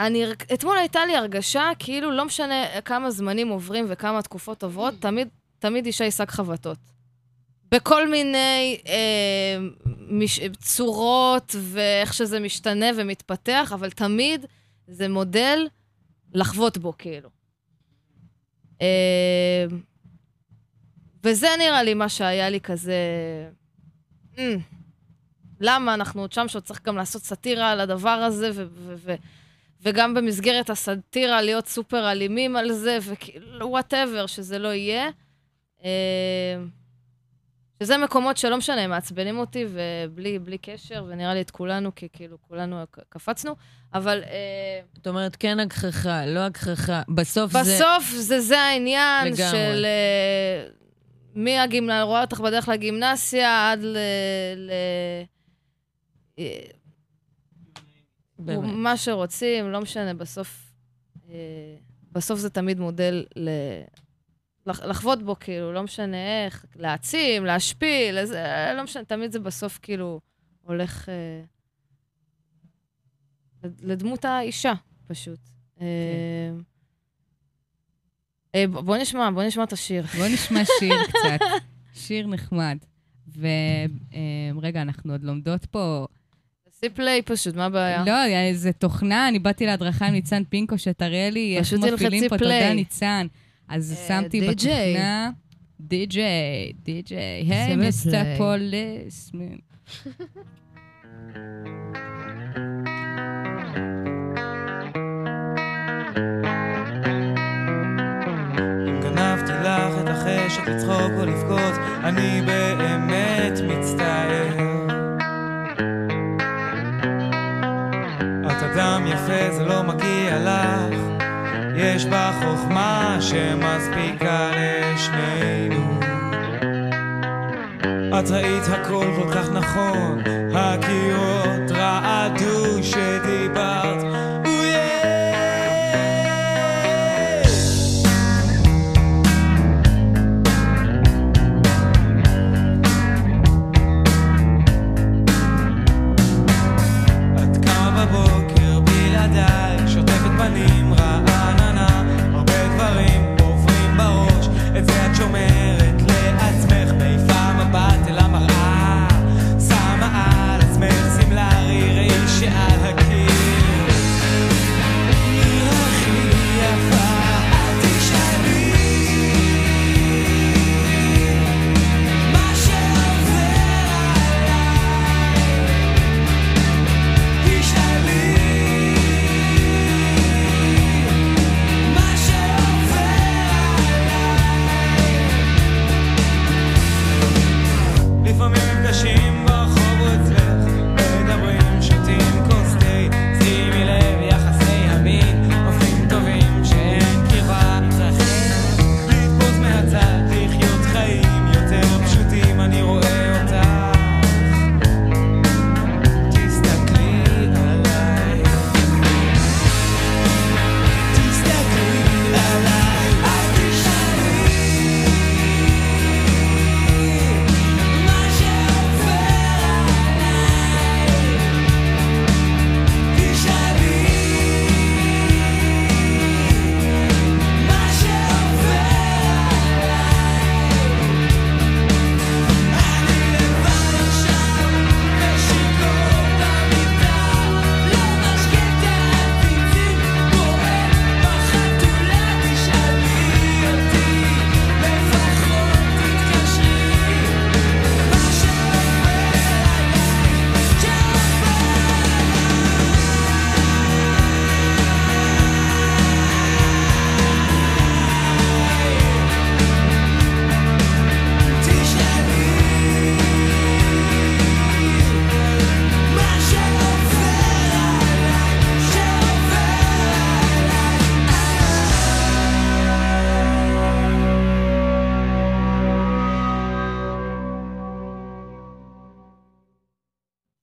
אה, אני, אתמול הייתה לי הרגשה כאילו לא משנה כמה זמנים עוברים וכמה תקופות עוברות, תמיד, תמיד אישה היא שק חבטות. בכל מיני אה, מש, צורות ואיך שזה משתנה ומתפתח, אבל תמיד זה מודל לחבוט בו, כאילו. אה, וזה נראה לי מה שהיה לי כזה... Mm, למה אנחנו עוד שם, שעוד צריך גם לעשות סאטירה על הדבר הזה, וגם במסגרת הסאטירה להיות סופר אלימים על זה, וכאילו, whatever, שזה לא יהיה. אה, שזה מקומות שלא משנה, הם מעצבנים אותי, ובלי בלי קשר, ונראה לי את כולנו, כי כאילו כולנו קפצנו, אבל אה, את אומרת, כן הגחכה, לא הגחכה. בסוף זה... בסוף זה, זה העניין לגמרי. של אה, מהגימנה, רואה אותך בדרך לגימנסיה עד ל... ל... אה, באמת. מה שרוצים, לא משנה, בסוף, בסוף זה תמיד מודל ל... לח- לחוות בו, כאילו, לא משנה איך, להעצים, להשפיל, זה, לא משנה, תמיד זה בסוף כאילו הולך אה, לד- לדמות האישה, פשוט. אה, אה, ב- בוא נשמע, בוא נשמע את השיר. בואו נשמע שיר קצת. שיר נחמד. ורגע, אנחנו עוד לומדות פה... תעשי פליי פשוט, מה הבעיה? לא, איזה תוכנה, אני באתי להדרכה עם ניצן פינקו, שתראה לי איך מפעילים פה, פליי. תודה ניצן. אז אה, שמתי. בתוכנה... די.ג'יי, די.ג'יי, היי, מיסטר פליי. פוליס. אם גנבתי לך את החשק לצחוק או לבכות, אני באמת מצטער. את אדם יפה, זה לא מגיע לך. יש בה חוכמה שמספיקה לשנינו. את ראית הכל כל כך נכון, הקירות רעדו שדיברת.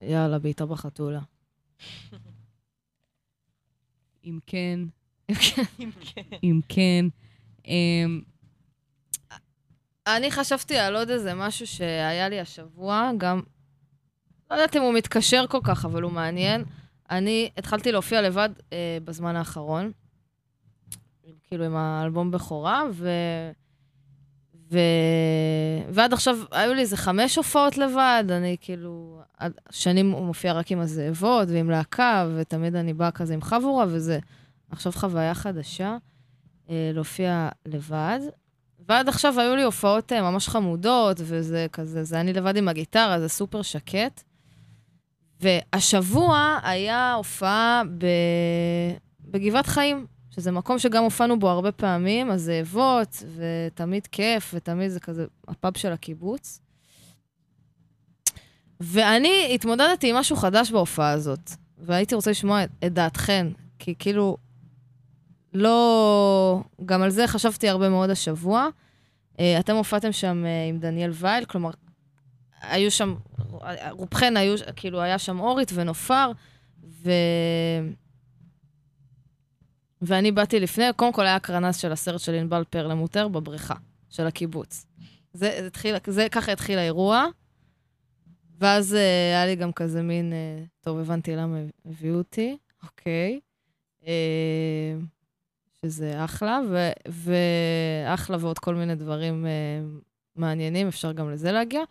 על הבעיטה בחתולה. אם כן, כן. אם כן. אמ, אני חשבתי על עוד איזה משהו שהיה לי השבוע, גם... לא יודעת אם הוא מתקשר כל כך, אבל הוא מעניין. אני התחלתי להופיע לבד אה, בזמן האחרון, כאילו עם האלבום בכורה, ו... ו... ועד עכשיו היו לי איזה חמש הופעות לבד, אני כאילו, שנים הוא מופיע רק עם הזאבות ועם להקה, ותמיד אני באה כזה עם חבורה, וזה עכשיו חוויה חדשה, אה, להופיע לבד. ועד עכשיו היו לי הופעות אה, ממש חמודות, וזה כזה, זה אני לבד עם הגיטרה, זה סופר שקט. והשבוע היה הופעה ב... בגבעת חיים, שזה מקום שגם הופענו בו הרבה פעמים, הזאבות, ותמיד כיף, ותמיד זה כזה הפאב של הקיבוץ. ואני התמודדתי עם משהו חדש בהופעה הזאת, והייתי רוצה לשמוע את, את דעתכן, כי כאילו, לא... גם על זה חשבתי הרבה מאוד השבוע. אה, אתם הופעתם שם אה, עם דניאל וייל, כלומר, היו שם, רובכן היו, כאילו, היה שם אורית ונופר, ו... ואני באתי לפני, קודם כל היה הקרנה של הסרט של ענבל פרלמוטר בבריכה של הקיבוץ. זה, זה התחיל, זה, ככה התחיל האירוע, ואז uh, היה לי גם כזה מין, uh, טוב, הבנתי למה הביאו אותי, אוקיי. Uh, שזה אחלה, ואחלה ועוד כל מיני דברים uh, מעניינים, אפשר גם לזה להגיע.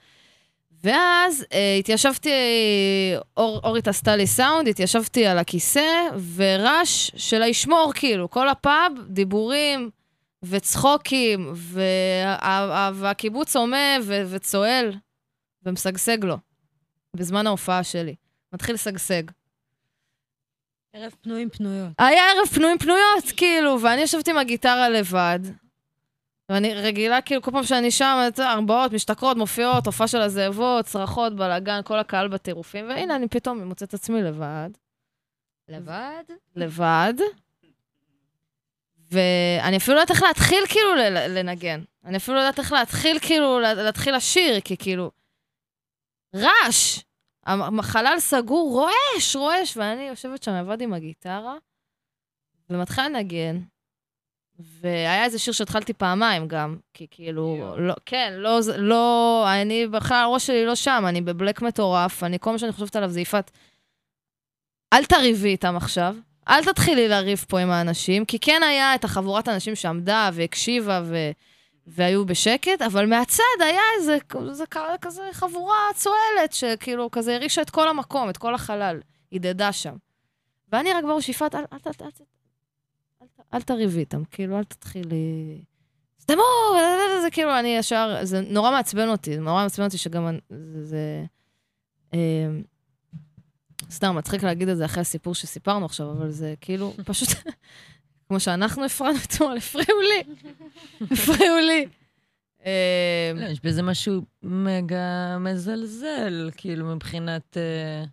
ואז אה, התיישבתי, אור, אורית עשתה לי סאונד, התיישבתי על הכיסא, ורעש של הישמור, כאילו, כל הפאב, דיבורים וצחוקים, וה, והקיבוץ הומה ו, וצועל ומשגשג לו, בזמן ההופעה שלי. מתחיל לשגשג. ערב פנויים פנויות. היה ערב פנויים פנויות, כאילו, ואני יושבת עם הגיטרה לבד, ואני רגילה, כאילו, כל פעם שאני שם, ארבעות, משתכרות, מופיעות, הופעה של הזאבות, צרחות, בלאגן, כל הקהל בטירופים, והנה, אני פתאום מוצאת את עצמי לבד. לבד? לבד. ואני אפילו לא יודעת איך להתחיל, כאילו, לנגן. אני אפילו לא יודעת איך להתחיל, כאילו, לה- להתחיל לשיר, כי כאילו... רעש! החלל סגור, רועש, רועש, ואני יושבת שם לבד עם הגיטרה, ומתחילה לנגן. והיה איזה שיר שהתחלתי פעמיים גם, כי כאילו, לא, כן, לא, לא, אני בכלל, הראש שלי לא שם, אני בבלק מטורף, אני, כל מה שאני חושבת עליו זה יפעת, אל תריבי איתם עכשיו, אל תתחילי לריב פה עם האנשים, כי כן היה את החבורת האנשים שעמדה והקשיבה ו... והיו בשקט, אבל מהצד היה איזה, זה קרה כזה חבורה צועלת, שכאילו כזה הרעישה את כל המקום, את כל החלל, הדהדה שם. ואני רק בראש, יפעת, אל, אל, אל, אל, אל, אל תריבי איתם, כאילו, אל תתחילי... סתמו, זה כאילו, אני ישר, זה נורא מעצבן אותי, זה נורא מעצבן אותי שגם זה... זה אה, סתם, מצחיק להגיד את זה אחרי הסיפור שסיפרנו עכשיו, אבל זה כאילו, פשוט, כמו שאנחנו הפרענו אתמול, הפריעו לי, הפריעו לי. אה, לא, יש בזה משהו מגה מזלזל, כאילו, מבחינת... אה,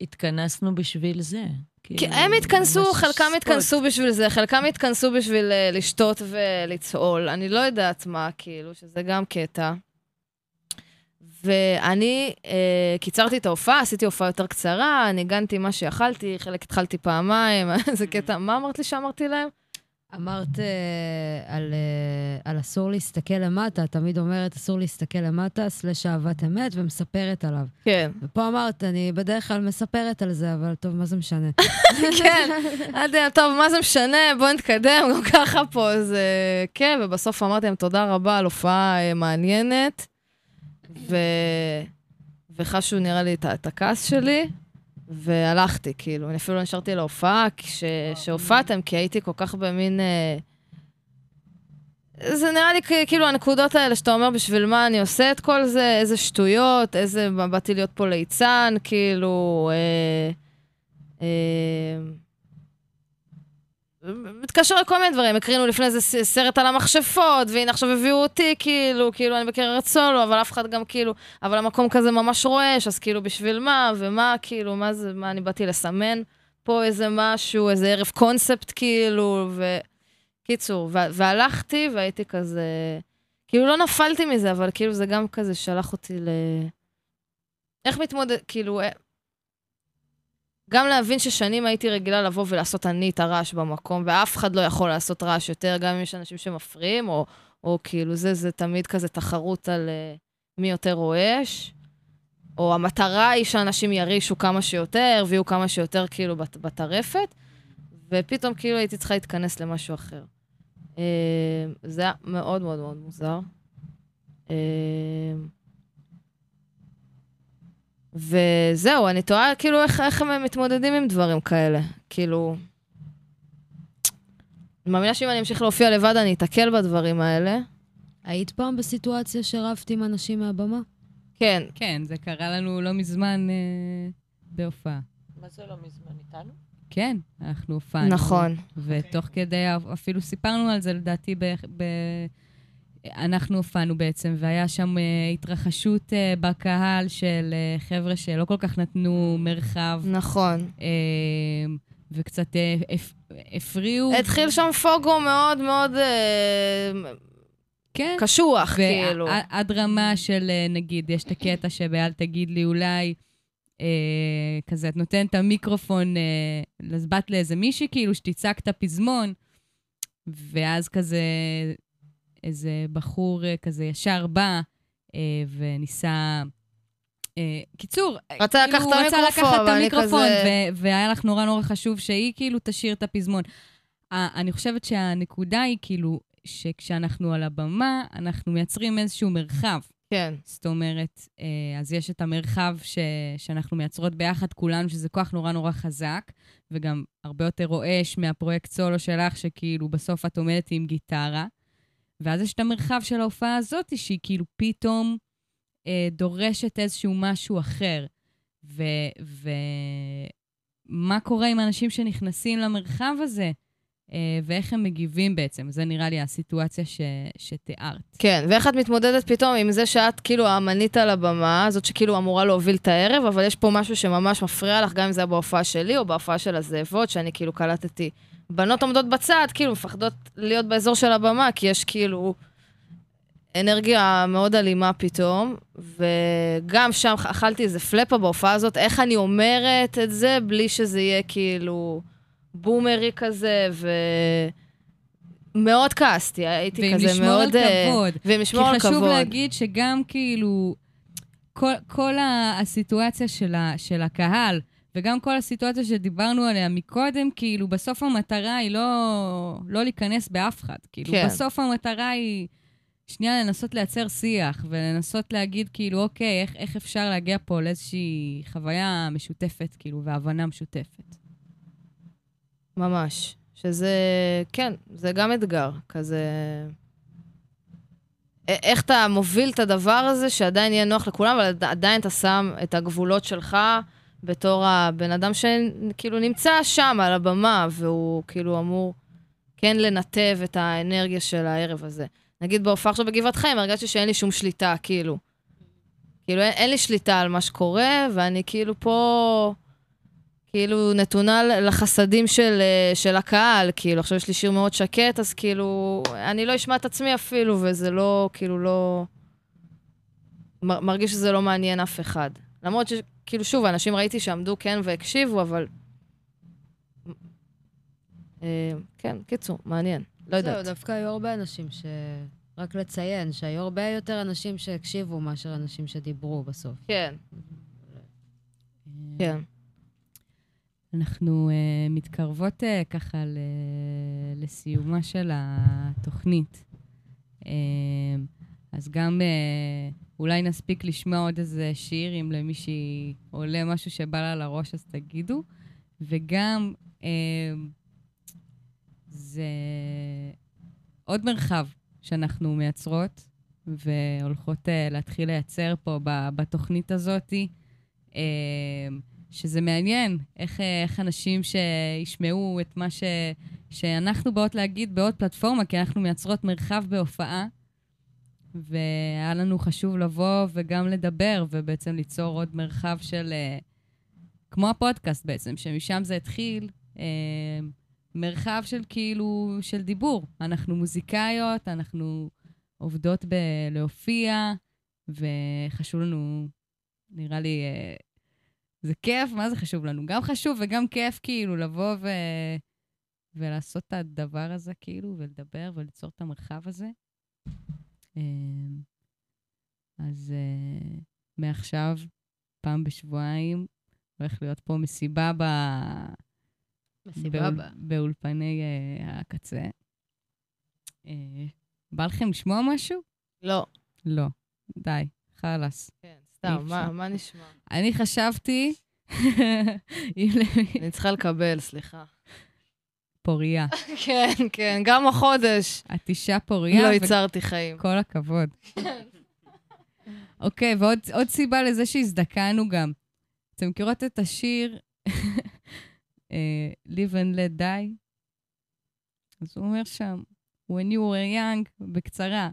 התכנסנו בשביל זה. כי כאילו, הם התכנסו, חלקם. התכנסו בשביל זה, חלקם התכנסו בשביל אה, לשתות ולצהול. אני לא יודעת מה, כאילו, שזה גם קטע. ואני אה, קיצרתי את ההופעה, עשיתי הופעה יותר קצרה, ניגנתי מה שיכלתי, חלק התחלתי פעמיים, איזה קטע, מה אמרת לי שאמרתי להם? אמרת אה, על, אה, על אסור להסתכל למטה, תמיד אומרת אסור להסתכל למטה, סלש אהבת אמת, ומספרת עליו. כן. ופה אמרת, אני בדרך כלל מספרת על זה, אבל טוב, מה זה משנה? כן, אמרתי להם, טוב, מה זה משנה, בואו נתקדם, גם ככה פה זה... כן, ובסוף אמרתי להם תודה רבה על הופעה אה, מעניינת, ו... וחשו נראה לי את, את הכעס שלי, והלכתי, כאילו, אני אפילו לא נשארתי להופעה כש... שהופעתם, כי הייתי כל כך במין... אה, זה נראה לי כאילו הנקודות האלה שאתה אומר, בשביל מה אני עושה את כל זה, איזה שטויות, איזה... באתי להיות פה ליצן, כאילו... אה, אה, מתקשר לכל מיני דברים, הקרינו לפני זה סרט על המכשפות, והנה עכשיו הביאו אותי, כאילו, כאילו, אני בקריירת סולו, אבל אף אחד גם כאילו, אבל המקום כזה ממש רועש, אז כאילו, בשביל מה, ומה, כאילו, מה זה, מה, אני באתי לסמן פה איזה משהו, איזה ערב קונספט, כאילו, ו... קיצור, ו- והלכתי, והייתי כזה, כאילו, לא נפלתי מזה, אבל כאילו, זה גם כזה שלח אותי ל... איך מתמודד, כאילו, אה, גם להבין ששנים הייתי רגילה לבוא ולעשות אני את הרעש במקום, ואף אחד לא יכול לעשות רעש יותר, גם אם יש אנשים שמפריעים, או, או כאילו זה, זה תמיד כזה תחרות על uh, מי יותר רועש. או המטרה היא שאנשים ירעישו כמה שיותר, ויהיו כמה שיותר כאילו בת- בטרפת, ופתאום כאילו הייתי צריכה להתכנס למשהו אחר. Uh, זה היה מאוד מאוד מאוד מוזר. Uh, וזהו, אני תוהה כאילו איך, איך הם מתמודדים עם דברים כאלה. כאילו... אני מאמינה שאם אני אמשיך להופיע לבד, אני אתקל בדברים האלה. היית פעם בסיטואציה שרבת עם אנשים מהבמה? כן, כן, זה קרה לנו לא מזמן אה, בהופעה. מה זה לא מזמן איתנו? כן, אנחנו הופענו. נכון. ותוך כדי, אפילו סיפרנו על זה, לדעתי, ב... ב... אנחנו הופענו בעצם, והיה שם uh, התרחשות uh, בקהל של uh, חבר'ה שלא כל כך נתנו מרחב, נכון. uh, וקצת uh, הפ... הפריעו. התחיל שם פוגו מאוד מאוד אה, כן. קשוח, כאילו. ועד עד רמה של, אה, נגיד, יש את הקטע שב"אל תגיד לי אולי, אה, כזה, את נותנת את המיקרופון אה, לבת לאיזה מישהי, כאילו, שתצעק את הפזמון, ואז כזה, איזה בחור אה, כזה ישר בא אה, וניסה... אה, קיצור, רצה כאילו, לקחת הוא רצה לקחת את המיקרופון, כזה- ו- והיה לך נורא נורא חשוב שהיא כאילו תשאיר את הפזמון. ה- אני חושבת שהנקודה היא כאילו, שכשאנחנו על הבמה, אנחנו מייצרים איזשהו מרחב. כן. זאת אומרת, אה, אז יש את המרחב ש- שאנחנו מייצרות ביחד כולנו, שזה כוח נורא נורא חזק, וגם הרבה יותר רועש מהפרויקט סולו שלך, שכאילו בסוף את עומדת עם גיטרה. ואז יש את המרחב של ההופעה הזאת, שהיא כאילו פתאום אה, דורשת איזשהו משהו אחר. ומה קורה עם אנשים שנכנסים למרחב הזה, ואיך הם מגיבים בעצם. זה נראה לי הסיטואציה ש- שתיארת. כן, ואיך את מתמודדת פתאום עם זה שאת כאילו האמנית על הבמה, זאת שכאילו אמורה להוביל את הערב, אבל יש פה משהו שממש מפריע לך, גם אם זה היה בהופעה שלי או בהופעה של הזאבות, שאני כאילו קלטתי. בנות עומדות בצד, כאילו מפחדות להיות באזור של הבמה, כי יש כאילו אנרגיה מאוד אלימה פתאום, וגם שם אכלתי איזה פלאפה בהופעה הזאת, איך אני אומרת את זה בלי שזה יהיה כאילו בומרי כזה, ו... מאוד כעסתי, הייתי ועם כזה מאוד... על אה, כבוד. ועם לשמור על כי כבוד. חשוב להגיד שגם כאילו, כל, כל הסיטואציה של, ה, של הקהל, וגם כל הסיטואציה שדיברנו עליה מקודם, כאילו, בסוף המטרה היא לא, לא להיכנס באף אחד. כאילו, כן. בסוף המטרה היא שנייה לנסות לייצר שיח, ולנסות להגיד, כאילו, אוקיי, איך, איך אפשר להגיע פה לאיזושהי חוויה משותפת, כאילו, והבנה משותפת. ממש. שזה, כן, זה גם אתגר, כזה... איך אתה מוביל את הדבר הזה, שעדיין יהיה נוח לכולם, אבל עד- עדיין אתה שם את הגבולות שלך בתור הבן אדם שכאילו נמצא שם על הבמה, והוא כאילו אמור כן לנתב את האנרגיה של הערב הזה. נגיד בהופעה עכשיו בגבעת חיים, הרגשתי שאין לי שום שליטה, כאילו. כאילו, אין, אין לי שליטה על מה שקורה, ואני כאילו פה... כאילו נתונה לחסדים של, אה, של הקהל, כאילו, עכשיו יש לי שיר מאוד שקט, אז כאילו, אני לא אשמע את עצמי אפילו, וזה לא, כאילו, לא... מרגיש שזה לא מעניין אף אחד. למרות שכאילו, שוב, אנשים ראיתי שעמדו כן והקשיבו, אבל... אה, כן, קיצור, מעניין. לא זהו, יודעת. דווקא היו הרבה אנשים ש... רק לציין שהיו הרבה יותר אנשים שהקשיבו מאשר אנשים שדיברו בסוף. כן, כן. אנחנו uh, מתקרבות uh, ככה ל- לסיומה של התוכנית. Uh, אז גם uh, אולי נספיק לשמוע עוד איזה שיר, אם למישהי עולה משהו שבא לה לראש, אז תגידו. וגם uh, זה עוד מרחב שאנחנו מייצרות והולכות uh, להתחיל לייצר פה בתוכנית הזאתי. Uh, שזה מעניין, איך, אה, איך אנשים שישמעו את מה ש, שאנחנו באות להגיד בעוד פלטפורמה, כי אנחנו מייצרות מרחב בהופעה, והיה לנו חשוב לבוא וגם לדבר, ובעצם ליצור עוד מרחב של... אה, כמו הפודקאסט בעצם, שמשם זה התחיל, אה, מרחב של כאילו, של דיבור. אנחנו מוזיקאיות, אנחנו עובדות בלהופיע, וחשוב לנו, נראה לי, אה, זה כיף, מה זה חשוב לנו? גם חשוב וגם כיף כאילו לבוא ו... ולעשות את הדבר הזה כאילו, ולדבר וליצור את המרחב הזה. אמ, אז אה, מעכשיו, פעם בשבועיים, הולך להיות פה מסיבה ב... מסיבה באול- הבאה. באולפני אה, הקצה. אה, בא לכם לשמוע משהו? לא. לא. די, חלאס. כן, סתם, מה-. מה נשמע? אני חשבתי... אני צריכה לקבל, סליחה. פוריה. כן, כן, גם החודש את אישה פוריה. לא ייצרתי חיים. כל הכבוד. אוקיי, ועוד עוד סיבה לזה שהזדקנו גם. אתם מכירות את השיר אה, Live and Let Die? אז הוא אומר שם, When you were young, בקצרה,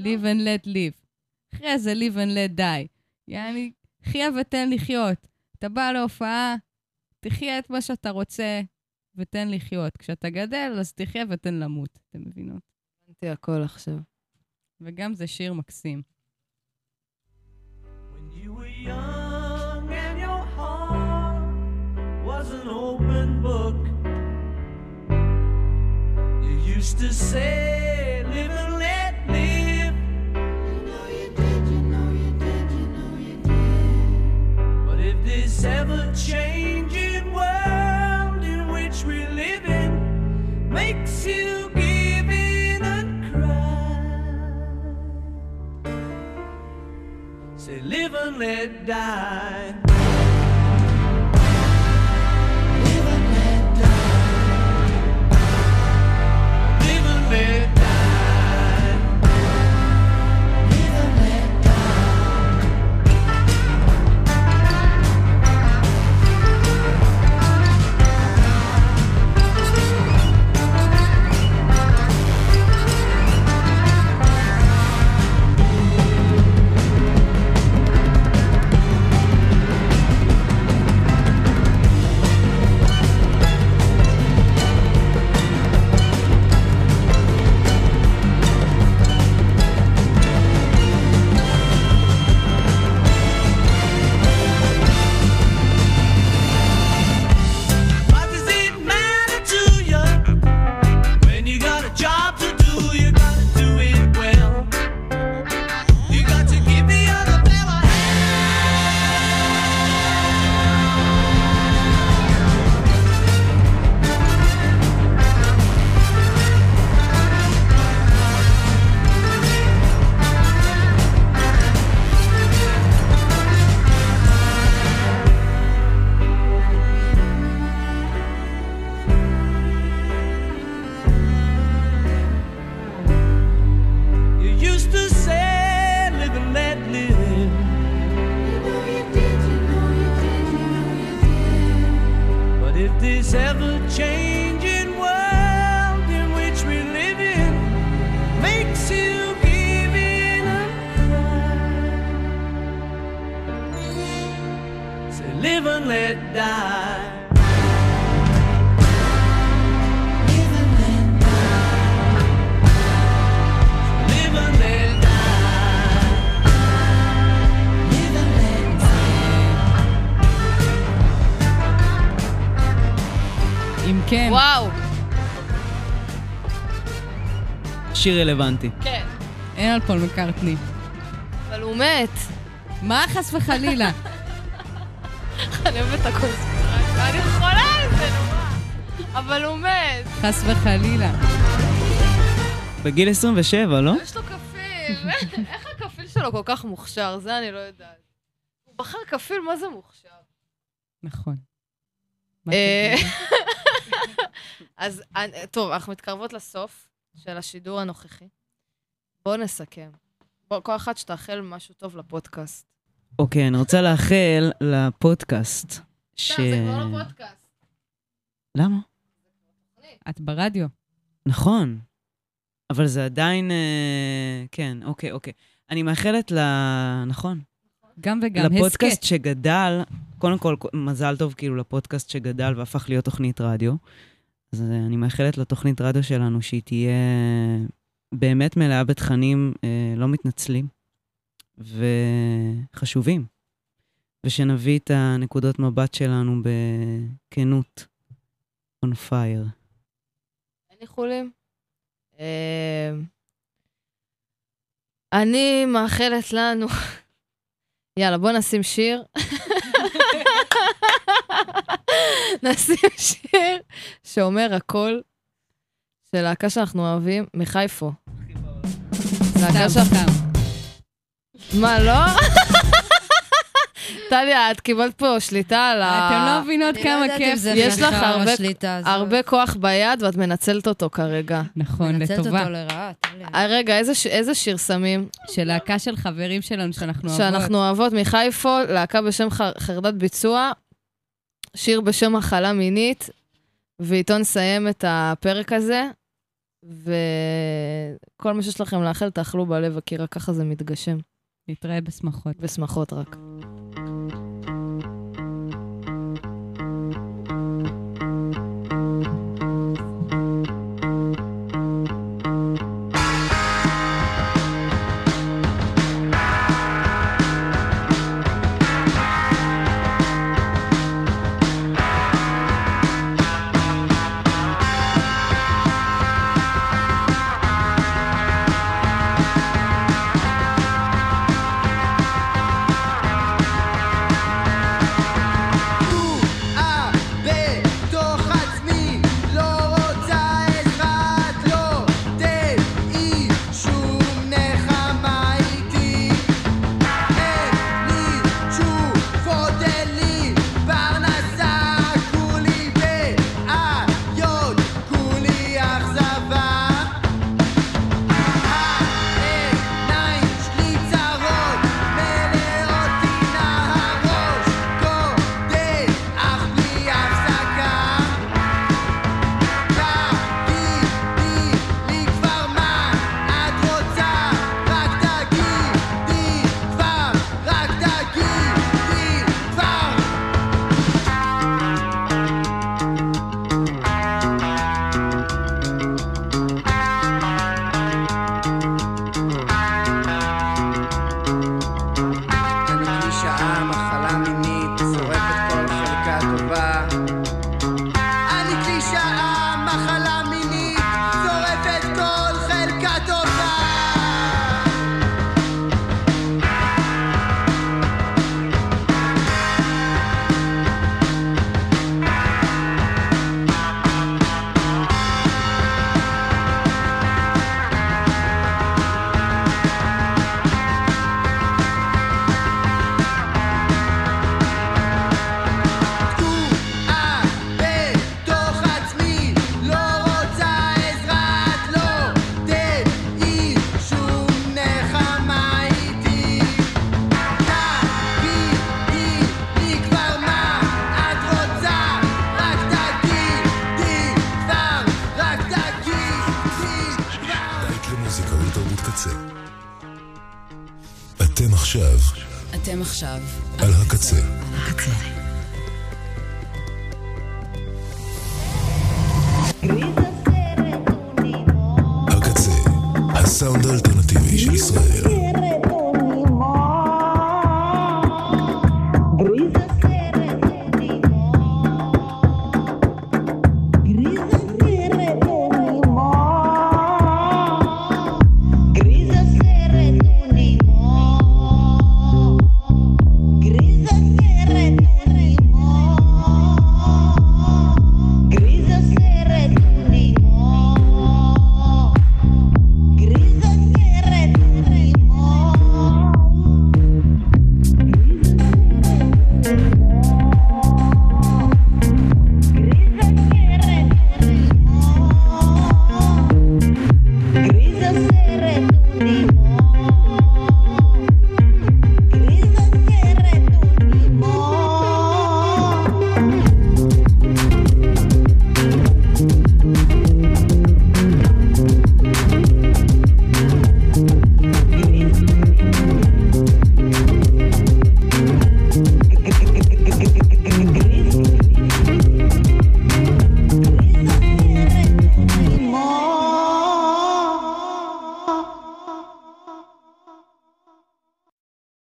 Live and let live. אחרי זה Live and let die. יעני, חיה ותן לחיות. אתה בא להופעה, תחיה את מה שאתה רוצה ותן לחיות. כשאתה גדל, אז תחיה ותן למות. אתם מבינות? הבנתי הכל עכשיו. וגם זה שיר מקסים. When you were young and your heart was an open book, you used to say, live this ever changing world in which we live in makes you give in and cry, say live and let die. שיר רלוונטי. כן. אין על פול מקארטני. אבל הוא מת. מה חס וחלילה? אני אוהבת את הקונספירציה. אני חולה על זה, נורא. אבל הוא מת. חס וחלילה. בגיל 27, לא? יש לו כפיל. איך הכפיל שלו כל כך מוכשר? זה אני לא יודעת. הוא בחר כפיל, מה זה מוכשר? נכון. אה? אז אני- טוב, אנחנו מתקרבות לסוף של השידור הנוכחי. בואו נסכם. בוא, כל אחת שתאחל משהו טוב לפודקאסט. אוקיי, אני רוצה לאחל לפודקאסט. ש... זה כבר לא פודקאסט. למה? את ברדיו. נכון. אבל זה עדיין... אה, כן, אוקיי, אוקיי. אני מאחלת ל... נכון. גם וגם. לפודקאסט הסכת. שגדל, קודם כל, מזל טוב כאילו לפודקאסט שגדל והפך להיות תוכנית רדיו. אז אה, אני מאחלת לתוכנית רדיו שלנו שהיא תהיה באמת מלאה בתכנים אה, לא מתנצלים וחשובים. ושנביא את הנקודות מבט שלנו בכנות. on fire. אין איחולים. אה, אני מאחלת לנו... יאללה, בוא נשים שיר. נשים שיר שאומר הכל של להקה שאנחנו אוהבים, מחיפו. להקה סתם, שאנחנו... סתם. מה, לא? טליה, את קיבלת פה שליטה על ה... אתם לא מבינות לא כמה כיף. זה יש לך הרבה- כוח ביד ואת מנצלת אותו כרגע. נכון, מנצלת לטובה. אותו לרעה, טליה. אה, רגע, איזה שיר שמים? של להקה של חברים שלנו שאנחנו אוהבות. שאנחנו אוהבות מחיפו, להקה בשם חרדת ביצוע, שיר בשם מחלה מינית, ואיתו נסיים את הפרק הזה. וכל מה שיש לכם לאחל, תאכלו בלב, כי רק ככה זה מתגשם. נתראה בשמחות. בשמחות רק.